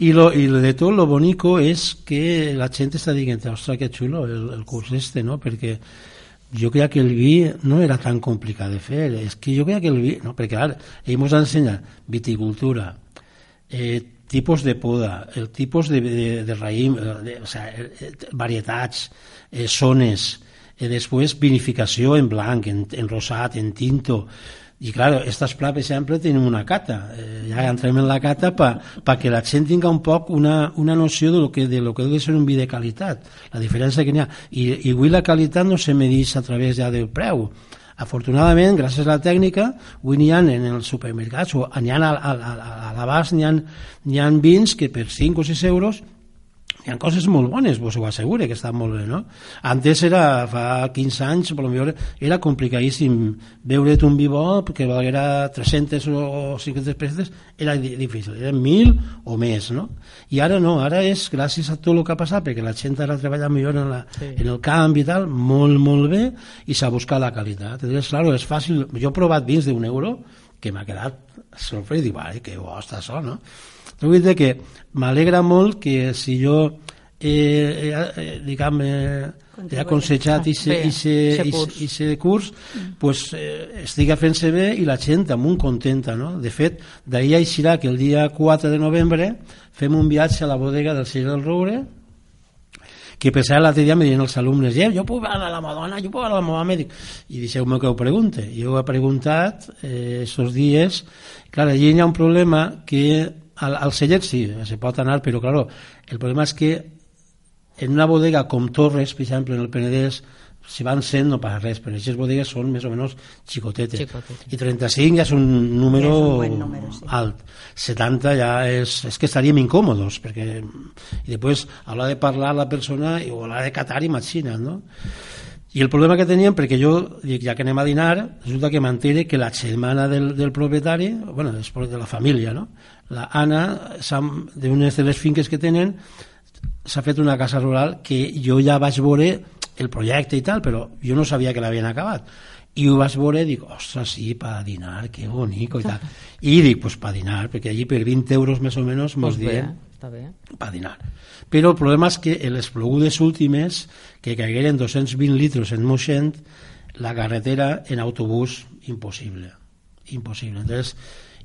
I, lo, i de tot lo bonico és que la gent està dient, ostres, que xulo el, el curs este, no? Perquè jo crec que el vi no era tan complicat de fer, és que jo crec que el vi, no? perquè ara, ell ens ensenya viticultura, eh, tipus de poda, el tipus de, de, de raïm, de, o sea, eh, varietats, eh, zones, eh, després vinificació en blanc, en, en rosat, en tinto, i clar, estas plats, per exemple, tenen una cata. Eh, ja entrem en la cata perquè pa que la gent tinga un poc una, una noció de lo, que, de lo que deu ser un vi de qualitat, la diferència que n'hi ha. I, I avui la qualitat no se medeix a través ja del preu. Afortunadament, gràcies a la tècnica, avui n'hi ha en els supermercats, o n'hi ha a, a, a, a l'abast, n'hi ha, ha vins que per 5 o 6 euros hi ha coses molt bones, vos ho assegure que estan molt bé, no? Antes era, fa 15 anys, per millor, era complicadíssim veure't un vi bo que valguera 300 o 500 pessetes, era difícil, eren 1.000 o més, no? I ara no, ara és gràcies a tot el que ha passat, perquè la gent ara treballa millor en, la, sí. en el camp i tal, molt, molt bé, i s'ha buscat la qualitat. Entonces, claro, és fàcil, jo he provat vins d'un euro, que m'ha quedat sorprès, i dic, vale, que bo està això, no? Vull dir que m'alegra molt que si jo eh, eh, diguem, eh, he aconsejat i aquest curs, mm. pues, eh, estigui fent-se bé i la gent amunt contenta. No? De fet, d'ahir aixirà que el dia 4 de novembre fem un viatge a la bodega del Celler del Roure, que per cert l'altre dia me diuen els alumnes eh, jo puc anar a la Madonna, jo puc anar a la Mohamed i deixeu-me que ho pregunte jo ho he preguntat eh, estos dies clar, allí hi ha un problema que al, al celler sí, se pot anar, però claro, el problema és que en una bodega com Torres, per exemple, en el Penedès, si van 100 no passa res, però aquestes bodegues són més o menys xicotetes. Xicotete. I 35 ja és un número, ja és un número sí. alt. 70 ja és... És que estaríem incòmodos, perquè... I després, a l'hora de parlar la persona, o a l'hora de catar, imagina't, no? I el problema que teníem, perquè jo, dic, ja que anem a dinar, resulta que m'entere que la germana del, del propietari, bueno, és de la família, no? la Anna, d'unes de les finques que tenen, s'ha fet una casa rural que jo ja vaig veure el projecte i tal, però jo no sabia que l'havien acabat. I ho vaig veure i dic, ostres, sí, per dinar, que bonico i tal. I dic, pues per dinar, perquè allí per 20 euros més o menys mos Pues bé, diem està bé. per dinar. Però el problema és que en les plogudes últimes, que caigueren 220 litres en Moixent, la carretera en autobús, impossible. Impossible. Entonces,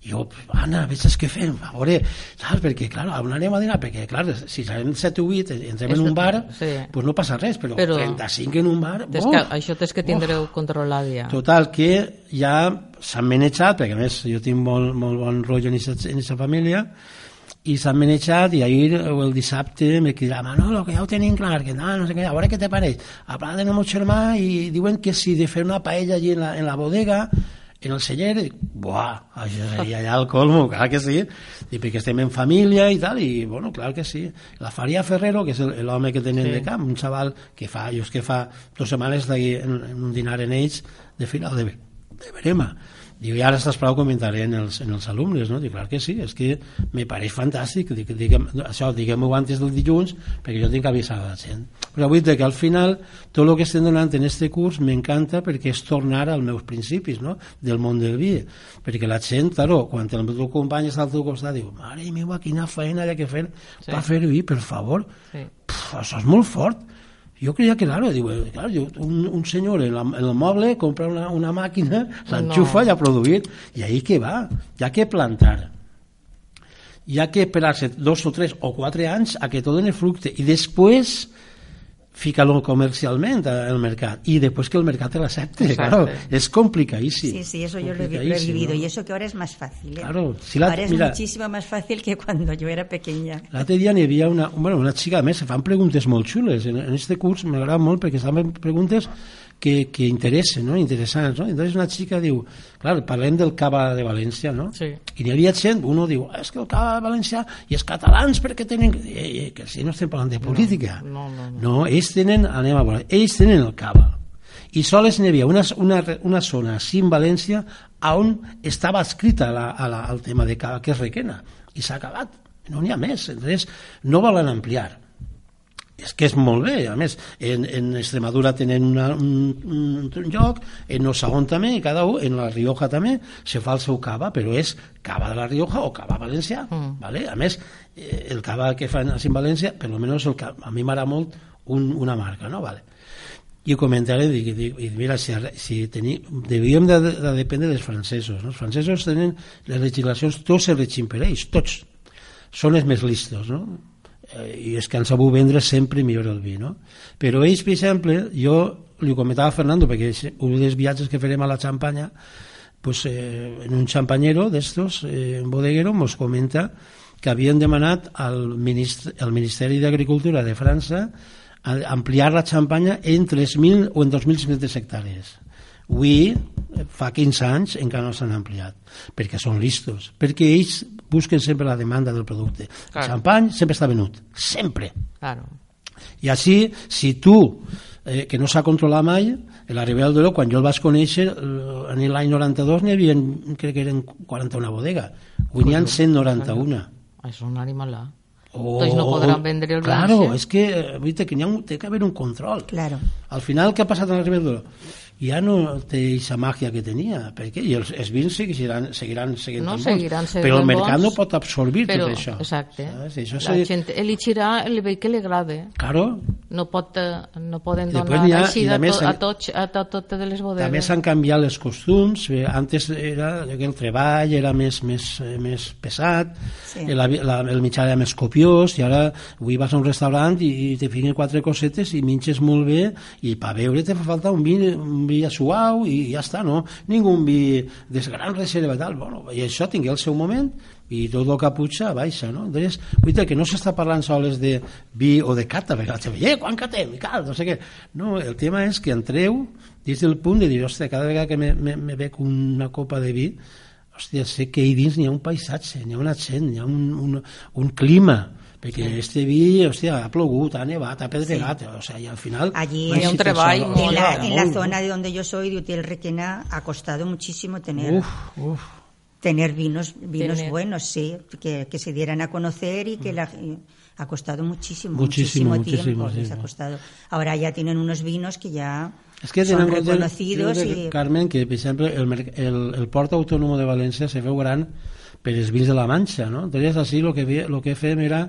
jo, Anna, veig què fem, a veure, saps? Perquè, clar, on anem a dinar? Perquè, clar, si serem 7 o 8, entrem en un bar, sí. pues no passa res, però, Però- 35 en un bar... Uf! que, això tens que tindreu controlat ja. Total, que ja s'han manejat, perquè a més jo tinc molt, molt bon rotllo en aquesta família, i s'han manejat i ahir o el dissabte me crida Manolo, que ja ho tenim clar, que no, no sé què, a veure què te pareix. A parlar de meu germà i diuen que si de fer una paella allí en la, en la bodega, en el celler, dic, buah, això seria ja el colmo, clar que sí, i perquè estem en família i tal, i bueno, clar que sí. La Faria Ferrero, que és l'home que tenen Sí. de camp, un xaval que fa, jo és que fa dues setmanes en, en un dinar en ells de final de, de verema. Diu, i ara estàs prou comentaré en els, en els alumnes, no? Dic, clar que sí, és que me pareix fantàstic, dic, diguem, això diguem-ho antes del dilluns, perquè jo tinc que avisar a la gent. Però vull dir que al final tot el que estem donant en este curs m'encanta perquè és tornar als meus principis, no? del món del vi, perquè la gent, claro, quan el teu company està al teu costat, diu, mare meva, quina feina ha que fer Sí. per fer vi, per favor, Sí. Pff, això és molt fort. Jo creia que, claro, diu, eh, claro, jo, un, un senyor en, la, en el moble compra una, una màquina, l'enxufa No. i ha produït. I ahí que va, hi ha que plantar. Hi ha que esperar-se dos o tres o quatre anys a que tot doni fructe i després ficar-lo comercialment al mercat i després que el mercat te l'accepte. Exacte. Claro, és complicadíssim. Sí, sí, eso yo lo he, lo vivido ¿no? y eso que ahora es más fácil. ¿eh? Claro, si la- ahora es mira- muchísimo más fácil que cuando yo era pequeña. L'altre dia n'hi havia una, bueno, una xica, a més, se fan preguntes molt xules. En, en este curs m'agrada molt perquè fan preguntes que, que interessen, no? interessants. No? Entonces una xica diu, clar, parlem del cava de València, no? Sí. I n'hi havia gent, uno diu, és que el cava de València i els catalans perquè tenen... Eh, eh, que si no estem parlant de política. no, no, no. no ells tenen, anem a veure, ells tenen el cava. I sols n'hi havia una, una, una zona així en València on estava escrita la, a la, el tema de cava, que és Requena, i s'ha acabat. No n'hi ha més. Entonces, no volen ampliar. És que és molt bé, a més, en, en Extremadura tenen una, un, un, un lloc, en Osagon també, i cada un, en la Rioja també, se fa el seu cava, però és cava de la Rioja o cava valencià, Mm. ¿vale? A més, eh, el cava que fan així en València, per lo menos el, ca- a mi m'agrada molt un, una marca, no? Vale. I ho comentaré, dic, dic, mira, si, si teni, devíem de, de, dependre dels francesos. No? Els francesos tenen les legislacions, tots se regim per ells, tots. Són els més listos, no? Eh, I és que han sabut vendre sempre millor el vi, no? Però ells, per exemple, jo li comentava a Fernando, perquè un dels viatges que farem a la Xampanya, pues, eh, en un champañero d'estos, eh, un bodeguero, nos comenta que havien demanat al, ministre, al Ministeri d'Agricultura de França ampliar la Xampanya en 3.000 o en 2.500 hectàrees. Avui, eh, fa 15 anys, encara no s'han ampliat, perquè són listos, perquè ells busquen sempre la demanda del producte. El Claro. xampany sempre està venut, sempre. Claro. I així, si tu, eh, que no s'ha controlat mai, la Ribera del Duero, quan jo el vaig conèixer, eh, en l'any 92 n'hi havia, crec que eren 41 bodega. Avui n'hi ha 191. És un animalà. O, Doncs no podran vendre el Claro, és que, eh, vull dir que n'hi ha un, té que haver un control. Claro. Al final, què ha passat en la Ribera del Duero? Ja no té aquesta màgia que tenia, perquè i els, els vins seguiran, seguiran seguint No bons, seguiran però el mercat bons, no pot absorbir Però, tot això. exacte. Saps? Això la se- gent elegirà el bé que li agrada. Claro, No, pot, eh, no poden Després donar ha- així a, a més to, a, tots, a, to, totes les bodegues. També s'han canviat els costums. eh, Antes era que el treball era més, més, eh, més pesat, Sí. sí. la, la, el mitjà era més copiós, i ara avui vas a un restaurant i, i te fiquen quatre cosetes i minxes molt bé, i per beure te fa falta un vi, un vi suau i ja està, no? Ningú un vi de gran reserva tal. Bueno, I això tingué el seu moment i tot el puja baixa, no? Entonces, vull dir que no s'està parlant sols de vi o de cata, perquè la gent eh, quan catem? I cal, no sé què. No, el tema és que entreu des del punt de dir, hòstia, cada vegada que me, me, me bec una copa de vi, hòstia, sé que ahí dins n'hi ha un paisatge, n'hi ha una gent, n'hi ha un, un, un clima, perquè este vi, hòstia, ha plogut, ha nevat, ha pedregat, o sea, y al final... Allí no Hay un treball En la, en la zona de donde yo soy, de Utiel Requena, ha costado muchísimo tener, Uf, uf. tener vinos, vinos Tener. buenos, sí, que, que se dieran a conocer y que la, eh, ha costado muchísimo, Muchísimo, muchísimo, tiempo. muchísimo, les sí. ha costado. Ahora ya tienen unos vinos que ya És que son reconocidos crec, y Carmen, que, per exemple, el, merc- el, el Port Autònom de València se feu gran per els vins de la Manxa, no? Entonces, així lo que, lo que fem era,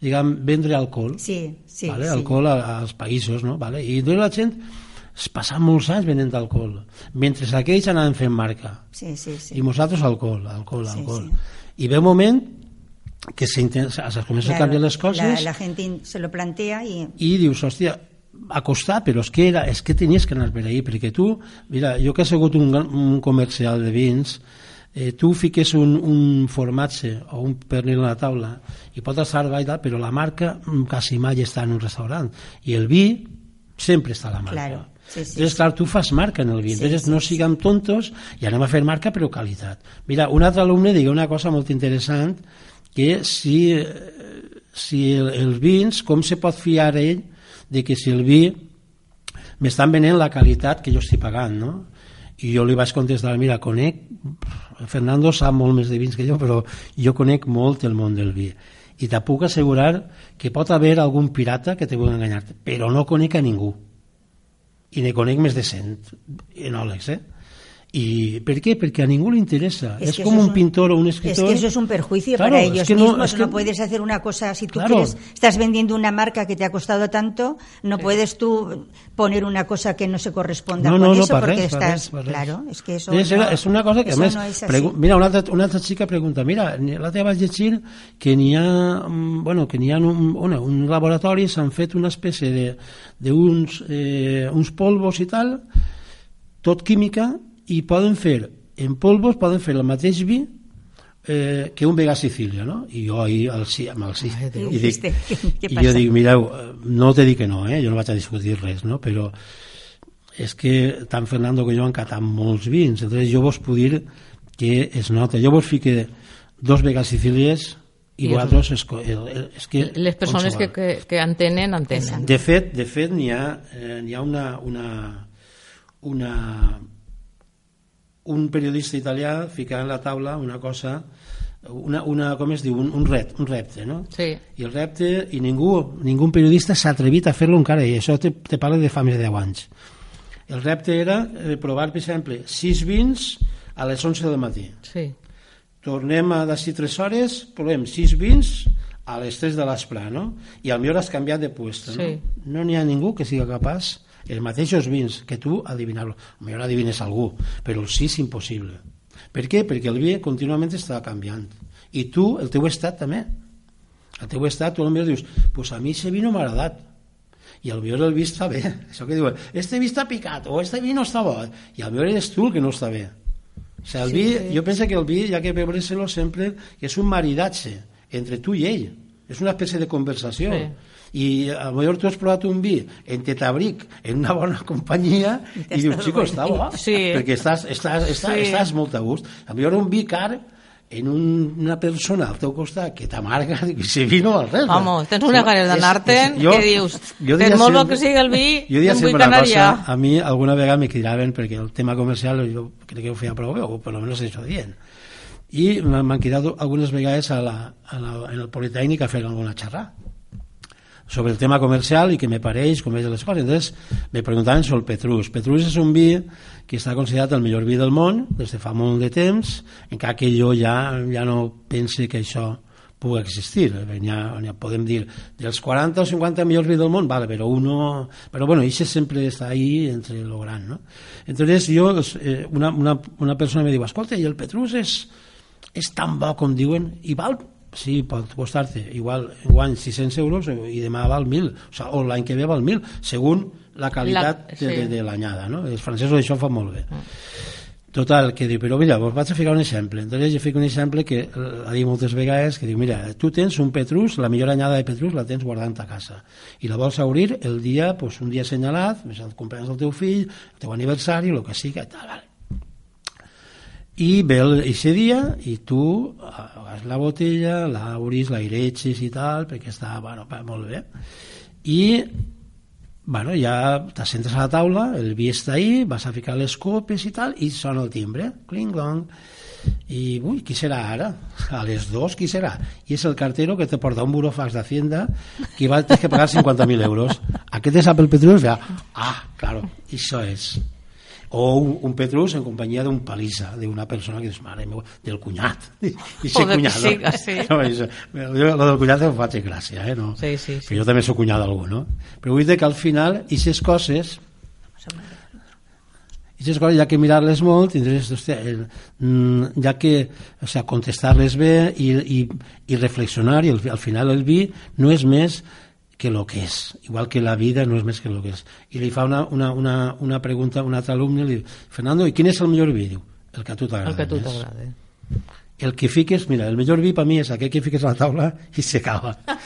diguem, vendre alcohol. sí, sí, vale? sí. alcohol a, als països, no? Vale? I entonces la gent es passava molts anys venent alcohol, mentre aquells anaven fent marca. Sí, sí, sí. I nosaltres alcohol, alcohol, Sí, alcohol. sí. I ve un moment que se, inten- se comencen a Claro, canviar les coses La, la gente in- se lo plantea y i dius, hòstia, ha costat, però és que, era, és que tenies que anar per ahí, perquè tu, mira, jo que he sigut un, un comercial de vins, eh, tu fiques un, un formatge o un pernil a la taula i pot estar i tal, però la marca mm, quasi mai està en un restaurant. I el vi sempre està a la marca. Claro, sí, sí, Entonces, sí. clar, tu fas marca en el vi. Sí, Entonces, sí, no siguem tontos i anem a fer marca, però qualitat. Mira, un altre alumne diu una cosa molt interessant, que si, eh, si el, els vins, com se pot fiar ell de que si el vi m'estan venent la qualitat que jo estic pagant, no? I jo li vaig contestar, mira, conec, Fernando sap molt més de vins que jo, però jo conec molt el món del vi. I te puc assegurar que pot haver algun pirata que te vulgui enganyar, però no conec a ningú. I ne conec més de 100 enòlegs, eh? ¿Y por qué? Porque a ningún le interesa. Es, que como eso un pintor o un escritor. Es que eso es un perjuicio Claro, para es ellos que no- mismos. es No, que- puedes hacer una cosa, si tú Claro. quieres, estás vendiendo una marca que te ha costado tanto, no puedes tú poner una cosa que no se corresponda No, con no, no, eso porque res, estás, res, claro, es que eso És, no, és una cosa que a eso més no es así. pregu- mira, una altra, una altra xica pregunta mira, l'altre vaig llegir que n'hi ha mm, bueno, que n'hi ha un, una, un laboratori s'han fet una espècie de d'uns eh, uns polvos i tal tot química i poden fer en polvos poden fer el mateix vi eh, que un Vega Sicília, no? I jo ahir el sí, amb el sí. I I, dic, dijiste, ¿qué, qué i jo dic, mireu, eh, no te dic que no, eh? jo no vaig a discutir res, no? però és que tant Fernando com jo han catat molts vins, entonces jo vos puc dir que es nota. Jo vos fique dos Vegas Sicílies i I vosaltres és, el, el, és que Les persones que, que, que entenen, entenen. De fet, de fet n'hi ha, eh, n'hi ha una, una, una, un periodista italià ficant en la taula una cosa una, una, com es diu, un, un, ret, un repte, no? Sí. I el repte, i ningú, ningú periodista s'ha atrevit a fer-lo encara, i això te, te parla de fa més de 10 anys. El repte era eh, provar, per exemple, 6 vins a les 11 del matí. Sí. Tornem a d'ací 3 hores, provem 6 vins a les 3 de l'espre, no? I al millor has canviat de puesto, no? Sí. No n'hi ha ningú que siga capaç els mateixos vins que tu adivinar-lo. A millor adivines algú, però el 6 impossible. Per què? Perquè el vi contínuament està canviant. I tu, el teu estat també. El teu estat, tu potser dius, pues a mi aquest vi no m'ha agradat. I al millor el vi està bé. Això que diuen, este vi està picat, o este vi no està bo. I al millor eres tu el que no està bé. O sigui, el vi, jo penso que el vi, ja que veure-se-lo sempre, que és un maridatge entre tu i ell. És una espècie de conversació. Sí. I a lo millor tu has provat un vi en tetabric, en una bona companyia, i dius, xico, està bo, Sí. perquè estàs, estàs, estàs, Sí. estàs molt a gust. A lo millor un vi car en un, una persona al teu costat que t'amarga, si vi no val res. Vamos, tens unes ganes d'anar-te'n que dius, jo per diria molt bo sempre- que sigui el vi, jo diria sempre una cosa, a mi alguna vegada me cridaven perquè el tema comercial jo crec que ho feia prou bé, o per almenys això dient i m'han cridat algunes vegades a la, a la, en el Politécnic a fer alguna xerrà sobre el tema comercial i que me pareix com és les coses. Entonces, me preguntaven sobre el Petrus. Petrus és un vi que està considerat el millor vi del món des de fa molt de temps, encara que jo ja, ja no pense que això pugui existir. Ha, n'hi ha, podem dir, dels 40 o 50 millors vi del món, vale, però uno... Però bueno, això sempre està ahí entre lo gran, no? Entonces, jo, eh, una, una, una persona me diu, escolta, i el Petrus és, és tan bo com diuen, i val sí, pot costar-te. Igual guany 600 euros i demà val 1.000 o, sigui, o l'any que ve val 1.000 segons la qualitat La- sí. de, de, de l'anyada no? els francesos això fan molt bé. Total, que diu, però mira, vos vaig a ficar un exemple. Entonces jo fico un exemple que l'ha dit moltes vegades que diu, mira, tu tens un Petrus la millor anyada de Petrus la tens guardant a casa i la vols obrir el dia, pues, un dia assenyalat el cumpleaños del teu fill el teu aniversari, el que sigui, tal, vale i ve ese dia i tu agafes la botella, l'obris, l'aireges i tal, perquè està, bueno, molt bé. I bueno, ja t'assentes a la taula, el vi està ahí, vas a ficar les copes i tal, i sona el timbre, cling clong, i ui, qui serà ara? A les dos, qui serà? I és el cartero que te porta un burofax d'Hacienda que va tens que pagar 50.000 euros. Aquest és Apple Petrus, ja, ah, claro, això és o un, un Petrus en companyia d'un palissa, d'una persona que dius, mare meva, del cunyat. I, i ser cunyat. siga, sí. No, això, jo, lo del cunyat em faig gràcia, eh? No? Sí, sí, sí. Però jo també sóc cunyat d'algú, no? Però vull dir que al final, aquestes coses, aquestes coses, ja que mirar-les molt, tindràs, hòstia, el, mm, ja que, o sea, contestar-les bé i, i, i reflexionar, i al, al final el vi no és més que el que és, igual que la vida no és més que el que és. I li fa una, una, una, una pregunta a un altre alumne, li diu, Fernando, i quin és el millor vi? Diu, el que a tu t'agrada El que a tu t'agrada. El que fiques, mira, el millor vi per mi és aquell que fiques a la taula.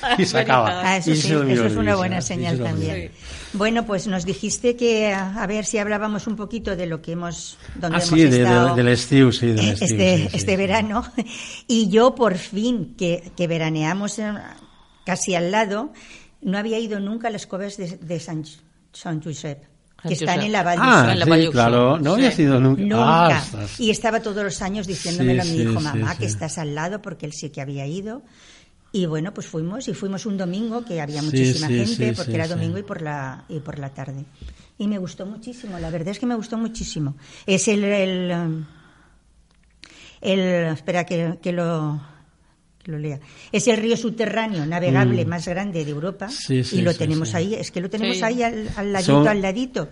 Ah, eso I sí, ese es el eso es una buena Y señal es también. Bueno, pues nos dijiste que a ver si hablábamos un poquito de lo que hemos, donde Ah, hemos sí, de, de, estado de l'estiu, sí, de l'estiu. este, sí, sí, este sí. verano. Y yo por fin, que, que veraneamos en- casi al lado, no había ido nunca a las cuevas de, de San, San Josep, que están en la Val Ah, en la sí, claro, no había sido nunca. Nunca. Ah, y estaba todos los años diciéndomelo Sí, mi sí, hijo, sí, mamá, sí. que estás al lado, porque él sí que había ido. Y bueno, pues fuimos, y fuimos un domingo, que había muchísima sí, gente, sí, porque sí, era sí. domingo y por la y por la tarde. Y me gustó muchísimo, la verdad es que me gustó muchísimo. Es el... el, el espera que, que lo... que lo lea. Es el río subterráneo navegable más grande de Europa Mm. Sí, sí, y lo sí, tenemos sí. ahí, es que lo tenemos Sí. ahí al, al ladito, Son- al ladito.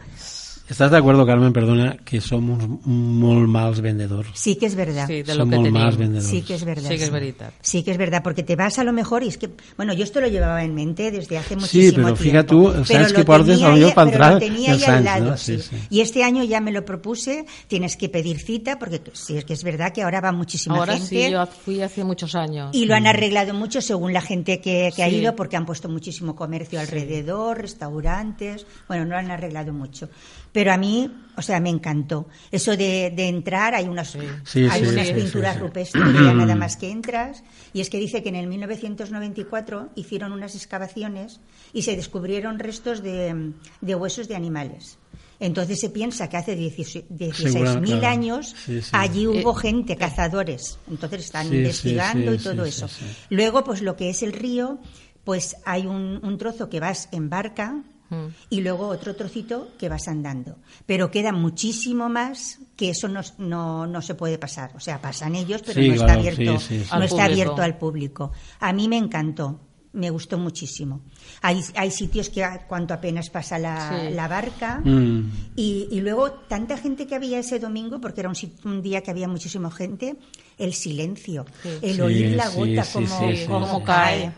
¿Estás de acuerdo, Carmen, perdona, que somos molt mals vendedors? Sí que es verdad. Sí, de lo Som que molt tenim. mals vendedors. Sí que es verdad. Sí que es veritat. Sí que es verdad, porque te vas a lo mejor y es que, bueno, yo esto lo llevaba en mente desde hace Sí, muchísimo pero tiempo. fíjate tú, Pero lo que portes, a lo millor ahí- para pero entrar tenía els al anys, lado, ¿no? Sí, sí. sí. Y este año ya me lo propuse, tienes que pedir cita, porque sí, es que es verdad que ahora va muchísima Ahora gente. sí, yo fui hace muchos años. Y lo han arreglado mucho según la gente que, que ha Sí. ido, porque han puesto muchísimo comercio alrededor, restaurantes. Bueno, no lo han arreglado mucho. Pero a mí, o sea, me encantó. Eso de, de entrar, hay unas, Sí, hay sí, unas sí, pinturas sí, sí. rupestres, ya nada más que entras. Y es que dice que en el 1994 hicieron unas excavaciones y se descubrieron restos de, de huesos de animales. Entonces se piensa que hace 16 Segura- 16.000 claro. años Sí, sí. allí hubo Eh, gente, cazadores. Entonces están Sí, sí, investigando sí, y todo sí, eso. sí, sí. Luego, pues lo que es el río, pues hay un, un trozo que vas en barca Mm. y luego otro trocito que vas andando. Pero queda muchísimo más que eso no, no, no se puede pasar. O sea, pasan ellos, pero Sí, no está abierto, sí, sí, sí. no Al está público. abierto al público. A mí me encantó. Me gustó muchísimo. Hay, hay sitios que a- cuanto apenas pasa la, Sí. la barca, Mm. y, y luego, tanta gente que había ese domingo, porque era un, un día que había muchísima gente, el silencio, el Sí, oír la gota sí, como, sí, sí, como sí. cae.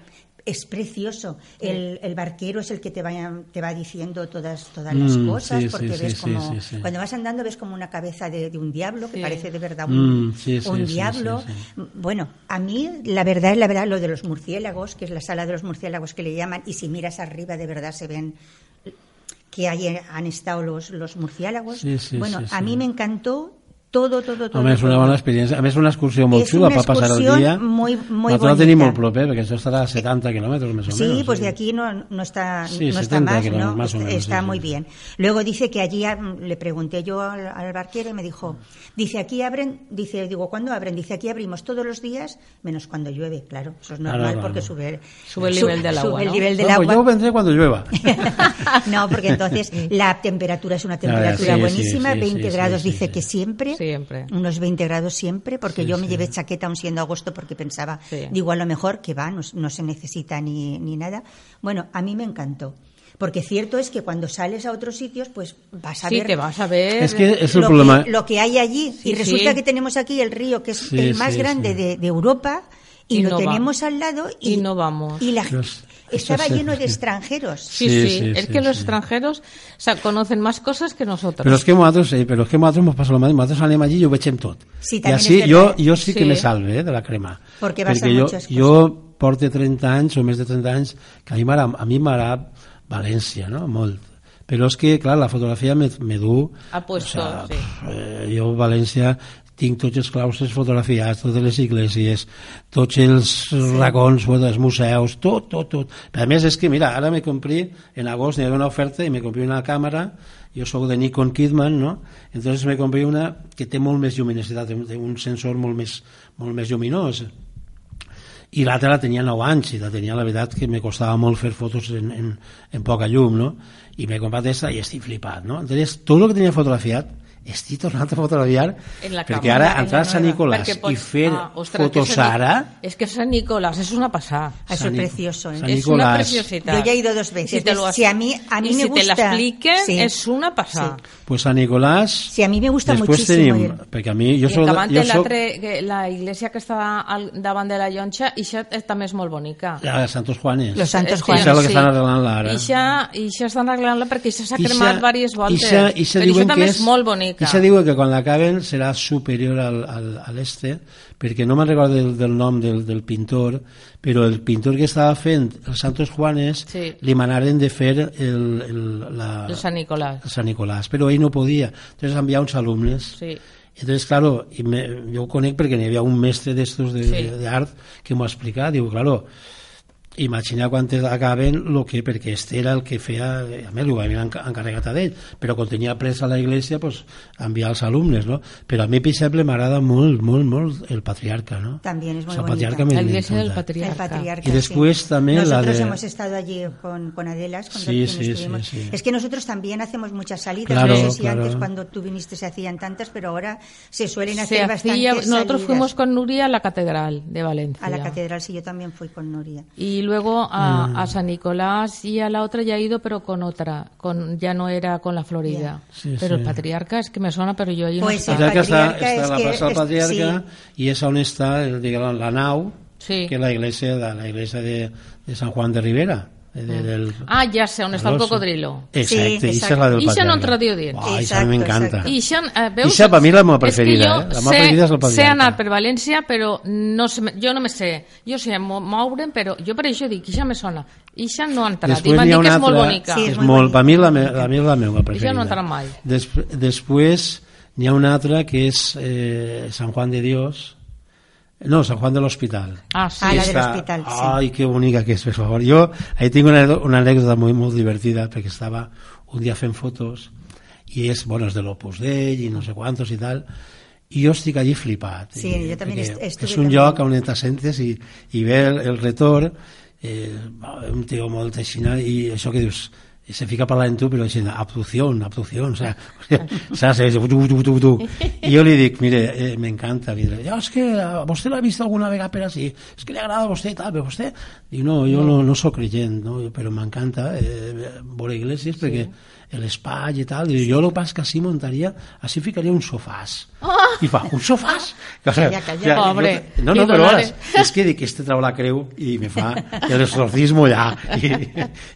Es precioso. El, el barquero es el que te va, te va diciendo todas, todas las Mm, cosas, sí, porque sí, ves como. Cuando vas andando, ves como una cabeza de, de un diablo, que parece de verdad un, Mm, un diablo. Bueno, a mí, la verdad es la verdad, lo de los murciélagos, que es la sala de los murciélagos que le llaman, y si miras arriba, de verdad se ven que ahí han estado los, los murciélagos. Bueno, a mí me encantó todo, todo, todo. Home, és una todo. bona experiència. A més, una excursió molt xula per passar el dia. muy- muy Nosaltres tenim molt proper, perquè això estarà a 70 quilòmetres, més o Sí, menos. pues de aquí no, no está, Sí, no está 70 más, kilómetros, ¿no? más o está menos, está sí, muy sí. bien. Luego dice que allí, le pregunté yo al, al barquero y me dijo, dice, aquí abren, dice, digo, ¿cuándo abren? Dice, aquí abrimos todos los días, menos cuando llueve, claro, eso es normal claro. porque sube, Sube el nivel del agua, Sube el nivel del No, pues agua. yo vendré cuando llueva. no, porque entonces la temperatura es una temperatura sí, buenísima, sí, sí, 20 sí, grados sí, dice sí. que siempre, Siempre. unos 20 grados siempre, porque Sí, yo me sí. llevé chaqueta aún siendo agosto porque pensaba, Sí. digo, a lo mejor que va, no, no se necesita ni, ni nada. Bueno, a mí me encantó. Porque cierto es que cuando sales a otros sitios, pues vas a Sí, ver que vas a ver. Es que es el lo, problema. que, lo que hay allí. Sí, y resulta sí. que tenemos aquí el río, que es Sí, el más sí, grande sí. de, de Europa, y, Y lo no va. tenemos al lado. Y, Y no vamos. Y la, Pues, estaba sí. lleno de extranjeros. Sí, Sí, sí, sí, es sí, que los sí. extranjeros o sea, conocen más cosas que nosotros. Però és que nosaltres, sí, però és que nosaltres ens passa el mateix. Nosaltres anem allí i ho veiem tot. Sí, és jo, verdad. jo sí que Sí. me salve eh, de la crema. Porque vas a Perquè jo, muchas cosas. jo porto 30 anys o més de 30 anys que a mi m'agrada a València, no? Molt. Però és que, clar, la fotografia me, me du... Ha puesto, sí. eh, jo València tinc tots els claustres fotografiats, totes les iglesias, tots els sí. racons, els museus, tot, tot, tot. Però a més és que, mira, ara me compré, en agost hi havia una oferta i me compré una càmera, jo sóc de Nikon Kidman, no? Entonces me compré una que té molt més lluminositat, té un sensor molt més, molt més lluminós. I l'altra la tenia 9 anys i la tenia, la veritat, que me costava molt fer fotos en, en, en poca llum, no? I m'he comprat aquesta i estic flipat, no? Entonces, tot el que tenia fotografiat estic tornant a fotografiar perquè ara entrar a Sant Nicolás pots, i fer ah, ostres, fotos ara és que Sant Nicolás és una pasada eso es precioso ¿eh? es una preciosidad yo ya he ido dos veces si, te lo si a mí a mí me si gusta te la expliquen sí. es una pasada sí. Pues San Nicolás sí a mí me gusta muchísimo tenim, perquè a mi jo soc, jo soc... la iglesia que està al, davant de la llonxa i això també és molt bonica. La Santos Juanes. Los Santos Juanes això és el que estan arreglant-la ara. I això estan arreglant-la perquè això s'ha cremat diverses voltes. Ixa, ixa però això també és, és molt bonica. I se diu que quan l'acaben serà superior al, al, a l'este, perquè no me'n recordo del, del nom del, del pintor, però el pintor que estava fent els Santos Juanes sí. li manaren de fer el, el, la, el Sant Nicolás. El Sant Nicolás, però ell no podia. Entonces enviar uns alumnes. Sí. Entonces, claro, y me, jo ho conec perquè n'hi havia un mestre d'estos d'art de, sí. que m'ho ha explicat. Diu, claro, imagina quan acaben lo que, perquè este era el que feia a més ho havien encarregat a ell però quan tenia presa la iglesia pues, enviar als alumnes no? però a mi per exemple m'agrada molt, molt, molt el patriarca no? también es muy o sea, bonita la iglesia del patriarca, el patriarca y después sí. también nosotros la de... hemos estado allí con, con Adelas con sí, sí, sí, sí, es que nosotros también hacemos muchas salidas claro, no sé si claro. antes cuando tú viniste se hacían tantas pero ahora se suelen hacer se bastantes hacía, nosotros salidas. fuimos con Nuria a la catedral de Valencia a la catedral sí yo también fui con Nuria y luego a, a San Nicolás y a la otra ya he ido, pero con otra, con ya no era con la Florida. Sí, pero sí. el patriarca es que me suena, pero yo ahí Pues no el estaba. patriarca patriarca està, està a la és plaça del patriarca i és on està el, diguem, la nau Sí. que és la iglesia de, la iglesia de, de San Juan de Rivera de, de, del, Ah, ya sé, on està el cocodrilo. Exacte, Sí, és la del I això no entra dio dins. Uai, això a mi Exacto, m'encanta. exacto. I això, eh, veus? Ixa per mi la meva preferida, eh? La meva sé- preferida és el Sé patriarca. anar per València, però no sé, jo no me sé. Jo sé mo- moure'm, però jo per això dic, ixa me sona. Ixa no ha entrat. I Després m'han n'hi ha dit que una és molt altra... bonica. Sí, és és molt molt, bonica. per mi la, me, la, la meva preferida. no entrarà mai. Des, després n'hi ha una altra que és eh, San Juan de Dios, no, San Juan de l'Hospital. Ah, sí. Ah, la l'hospital, sí. Ai, que bonica que és, per favor. Jo ahí tinc una, una anècdota molt, molt divertida perquè estava un dia fent fotos i és, bueno, és de l'Opus Dei i no sé quantos i tal i jo estic allí flipat Sí, I- jo també perquè est- estuve és un també. lloc on t'assentes i, i ve el, el retorn eh, un tio molt aixina i això que dius i se fica parlant amb tu, però dient abducción, abducción, o sea, o sea, se dice, tu, tu, tu, tu. I jo li dic, mire, eh, m'encanta vidre. Ja, és que a vostè l'ha vist alguna vegada per així, és que li agrada a i tal, però vostè... Diu, no, jo no, no sóc creient, no? però m'encanta eh, veure iglesias perquè l'espai i tal, i jo el que passa és que així muntaria, així ficaria un sofàs. I fa, un sofàs? O sea, Calla, calla, jo- pobre. no, Li no, però ara, és que dic, este trau la creu i me fa el exorcismo ja. I,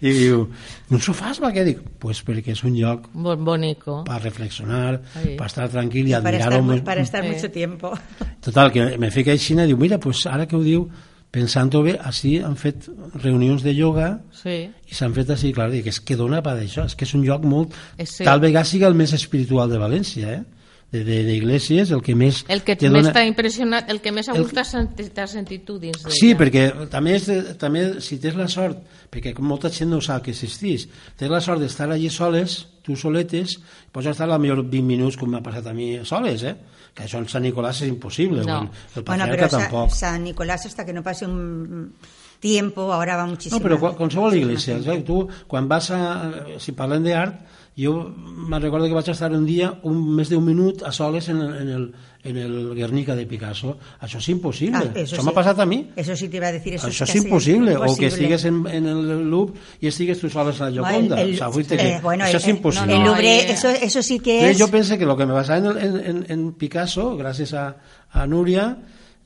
i diu, un sofàs per què? Dic, pues perquè és un lloc Bon, bonico. per reflexionar, Sí. per estar tranquil i para estar, admirar-ho. mu- més- para estar Sí. mucho tiempo Total, que me fica així i diu, mira, pues ara que ho diu, pensant-ho bé, així han fet reunions de yoga Sí. i s'han fet així, clar, dic, és que dona per això, és que és un lloc molt... És sí. Tal vegada siga el més espiritual de València, eh? De, de, d'Iglesias, el que més... El que te més dona- t'ha impressionat, el que més a El- gust t'has sentit, t'has sentit tu dins d'ella. Sí, perquè també, és també si tens la sort, perquè com molta gent no sap que existís, tens la sort d'estar allí soles, tu soletes, pots estar a millor 20 minuts com m'ha passat a mi soles, eh? que això en Sant Nicolás és impossible, No. el, el bueno pero Sa- tampoc. San Nicolás hasta que no pase un tiempo ahora va muchísimo No, però qual- qualsevol iglesia, saps? tu quan vas a, si parlem d'art, jo me'n recordo que vaig estar un dia un, més d'un minut a soles en el, en el, en el Guernica de Picasso. Això és impossible. Ah, això sí. m'ha passat a mi. Eso sí te iba a decir, eso Això és casi impossible. O que estigues en, en el Louvre i estigues tu soles a la Gioconda. el- o sea, eh, bueno, això el- és impossible. El No, no, Louvre, eso, eso sí que es... yo pensé que lo que me basaba en, en, en, en Picasso, gràcies a, a Núria,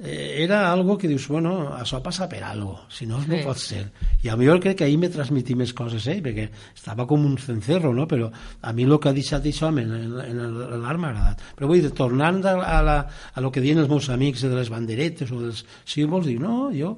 eh, era algo que dius, bueno, això passa per algo, si no, no Sí. pot ser. I a mi jo crec que ahir me transmití més coses, eh, perquè estava com un cencerro, no? però a mi el que ha deixat això en, en, en l'art m'ha agradat. Però vull dir, tornant a, a, la, a lo que diuen els meus amics de les banderetes o dels símbols, dic, no, jo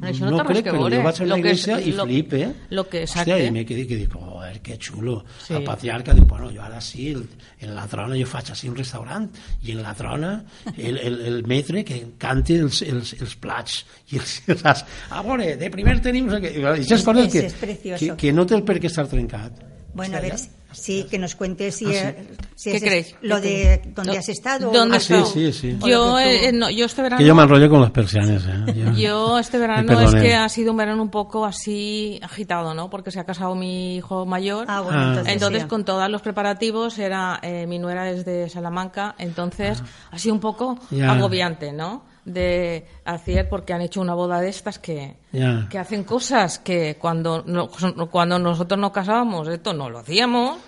Això no no crec, que però veure. jo vaig a Lo una que és- iglesia i lo- flipe, eh? lo que- Hòstia, exacte. i me quedé que dic, oh, joder, que xulo. Sí. El patriarca diu, bueno, jo ara sí, el, en la trona jo faig així un restaurant, i en la trona el, el, el metre que cante els, els, els plats. I els, saps? A veure, de primer tenim... I aquestes Es- coses es- que, que, que no té el per què estar trencat. Bueno, a ver, sí, que nos cuentes si, Ah, eh, si ¿Qué es- creéis? lo ¿Qué de dónde has estado. ¿Dónde Ah, sí, sí, sí. Yo, tú- eh, no, yo este verano... Que yo me enrollo con las persianes, ¿eh? Yo, Yo este verano es que ha sido un verano un poco así agitado, ¿no? Porque se ha casado mi hijo mayor. Ah, bueno, Ah. entonces, Entonces, con todos los preparativos, era eh, mi nuera es de Salamanca, entonces ha sido un poco Ah. Ya. agobiante, ¿no? De hacer, porque han hecho una boda de estas que, que hacen cosas que cuando, no- cuando nosotros nos casábamos, esto no lo hacíamos,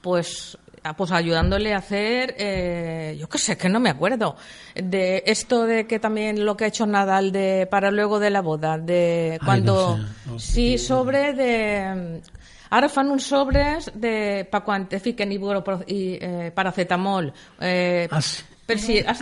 pues ah, pues ayudándole a hacer, eh, yo qué sé, que no me acuerdo, de esto de que también lo que ha hecho Nadal de para luego de la boda, de cuando, no sé, sí, sobre de... Ara fan uns sobres de, pa quan te fiquen iburo i eh, paracetamol. Eh, Ah, sí. Per si has.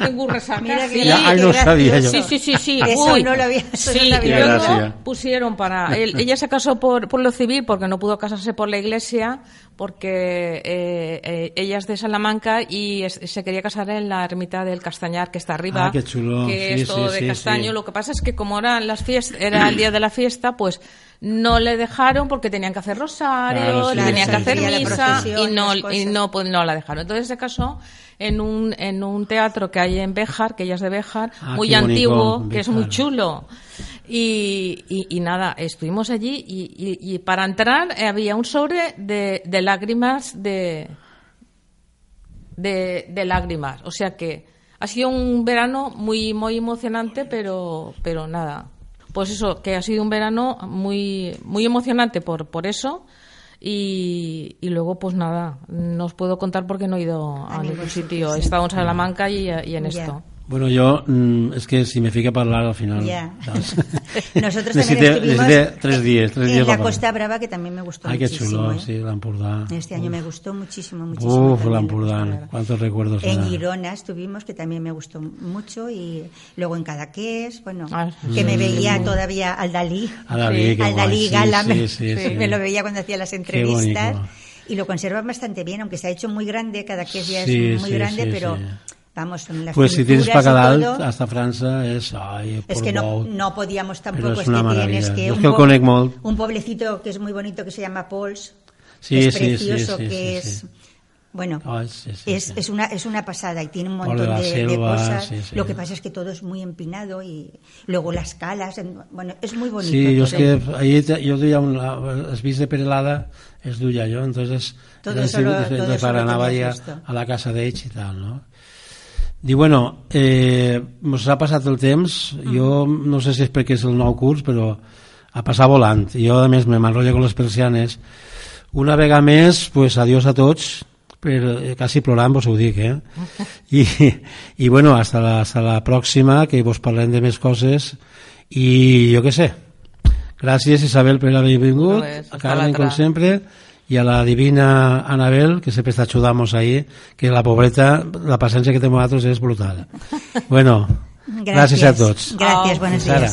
Mira que sí. Ya, ay, no sabía yo. Sí, sí, sí, sí. Eso Uy, no lo había- no sí, lo había y luego pusieron para... él- ella se casó por, por lo civil porque no pudo casarse por la iglesia porque eh, eh, ella es de Salamanca y es- se quería casar en la ermita del Castañar que está arriba. Ah, qué chulo. Que Sí, es todo sí, de sí, castaño. sí. Lo que pasa es que como eran las fiestas, era el día de la fiesta, pues no le dejaron porque tenían que hacer rosario, Claro, sí, le tenían que sí, hacer misa y no, y no, pues no la dejaron. Entonces se casó en un, en un teatro que hay en Béjar, que ella es de Béjar, Ah, muy bonito, antiguo, que es muy chulo. Y, y, y nada, estuvimos allí y, y- para entrar había un sobre de, de lágrimas de, de, de lágrimas. O sea que ha sido un verano muy, muy emocionante, pero, pero nada. Pues eso, que ha sido un verano muy, muy emocionante por, por eso. Y, y luego, pues nada, no os puedo contar porque no he ido a, A ningún ningún sitio. He estado en Salamanca y, y en esto. Bueno, yo, mm, es que si me fica a hablar al final... Ya. ¿sabes? Nosotros Necesité- también estuvimos necesité tres días, tres en días la para- Costa Brava, que también me gustó Ay, qué muchísimo. chulo, ¿eh? sí, l'Empordà. Este año me gustó muchísimo, muchísimo. Uf, también la l'Empordà, Costa Brava. cuántos recuerdos En. Girona estuvimos, que también me gustó mucho, y luego en Cadaqués, bueno, Ah, que me sí. veía todavía al Dalí. A Dalí, Sí. qué al Dalí sí, Gala, sí, me, sí, sí. me lo veía cuando hacía las entrevistas. Y lo conservan bastante bien, aunque se ha hecho muy grande, Cadaqués ya Sí, es muy sí, grande, sí, pero sí. Vamos, las Pues si tienes para y dalt, todo. hasta Francia, es... Ay, Es que no, no podíamos tampoco, es es, una que maravilla. tienes que... Un que po-. Un pueblecito que es muy bonito que se llama Pols, Sí, que es sí, precioso, sí, que es... Bueno, sí, es, es, una, es una pasada y tiene un montón de, de selva, cosas. sí, sí. Lo que pasa es que todo es muy empinado y luego las calas. en- bueno, es muy bonito. Sí, yo es que ahí te- yo duia un, es vist de Perelada, es duia yo, entonces Todo eso lo- de- todo de eso lo a la casa d'ells i tal, no? Diu, bueno, eh, mos ha passat el temps, jo no sé si és perquè és el nou curs, però a passar volant. Jo, a més, me m'enrotllo con les persianes. Una vegada més, pues, adiós a tots, però eh, quasi plorant vos ho dic, eh? I, i bueno, hasta la, hasta la pròxima, que vos parlem de més coses, i jo què sé. Gràcies, Isabel, per haver vingut, hasta Carmen, com sempre, i a la divina Anabel, que sempre està ajudant-nos ahí, que la pobreta, la paciència que té amb nosaltres és brutal. Bueno, gràcies, a tots. Gracias, buenos Fins ara. días.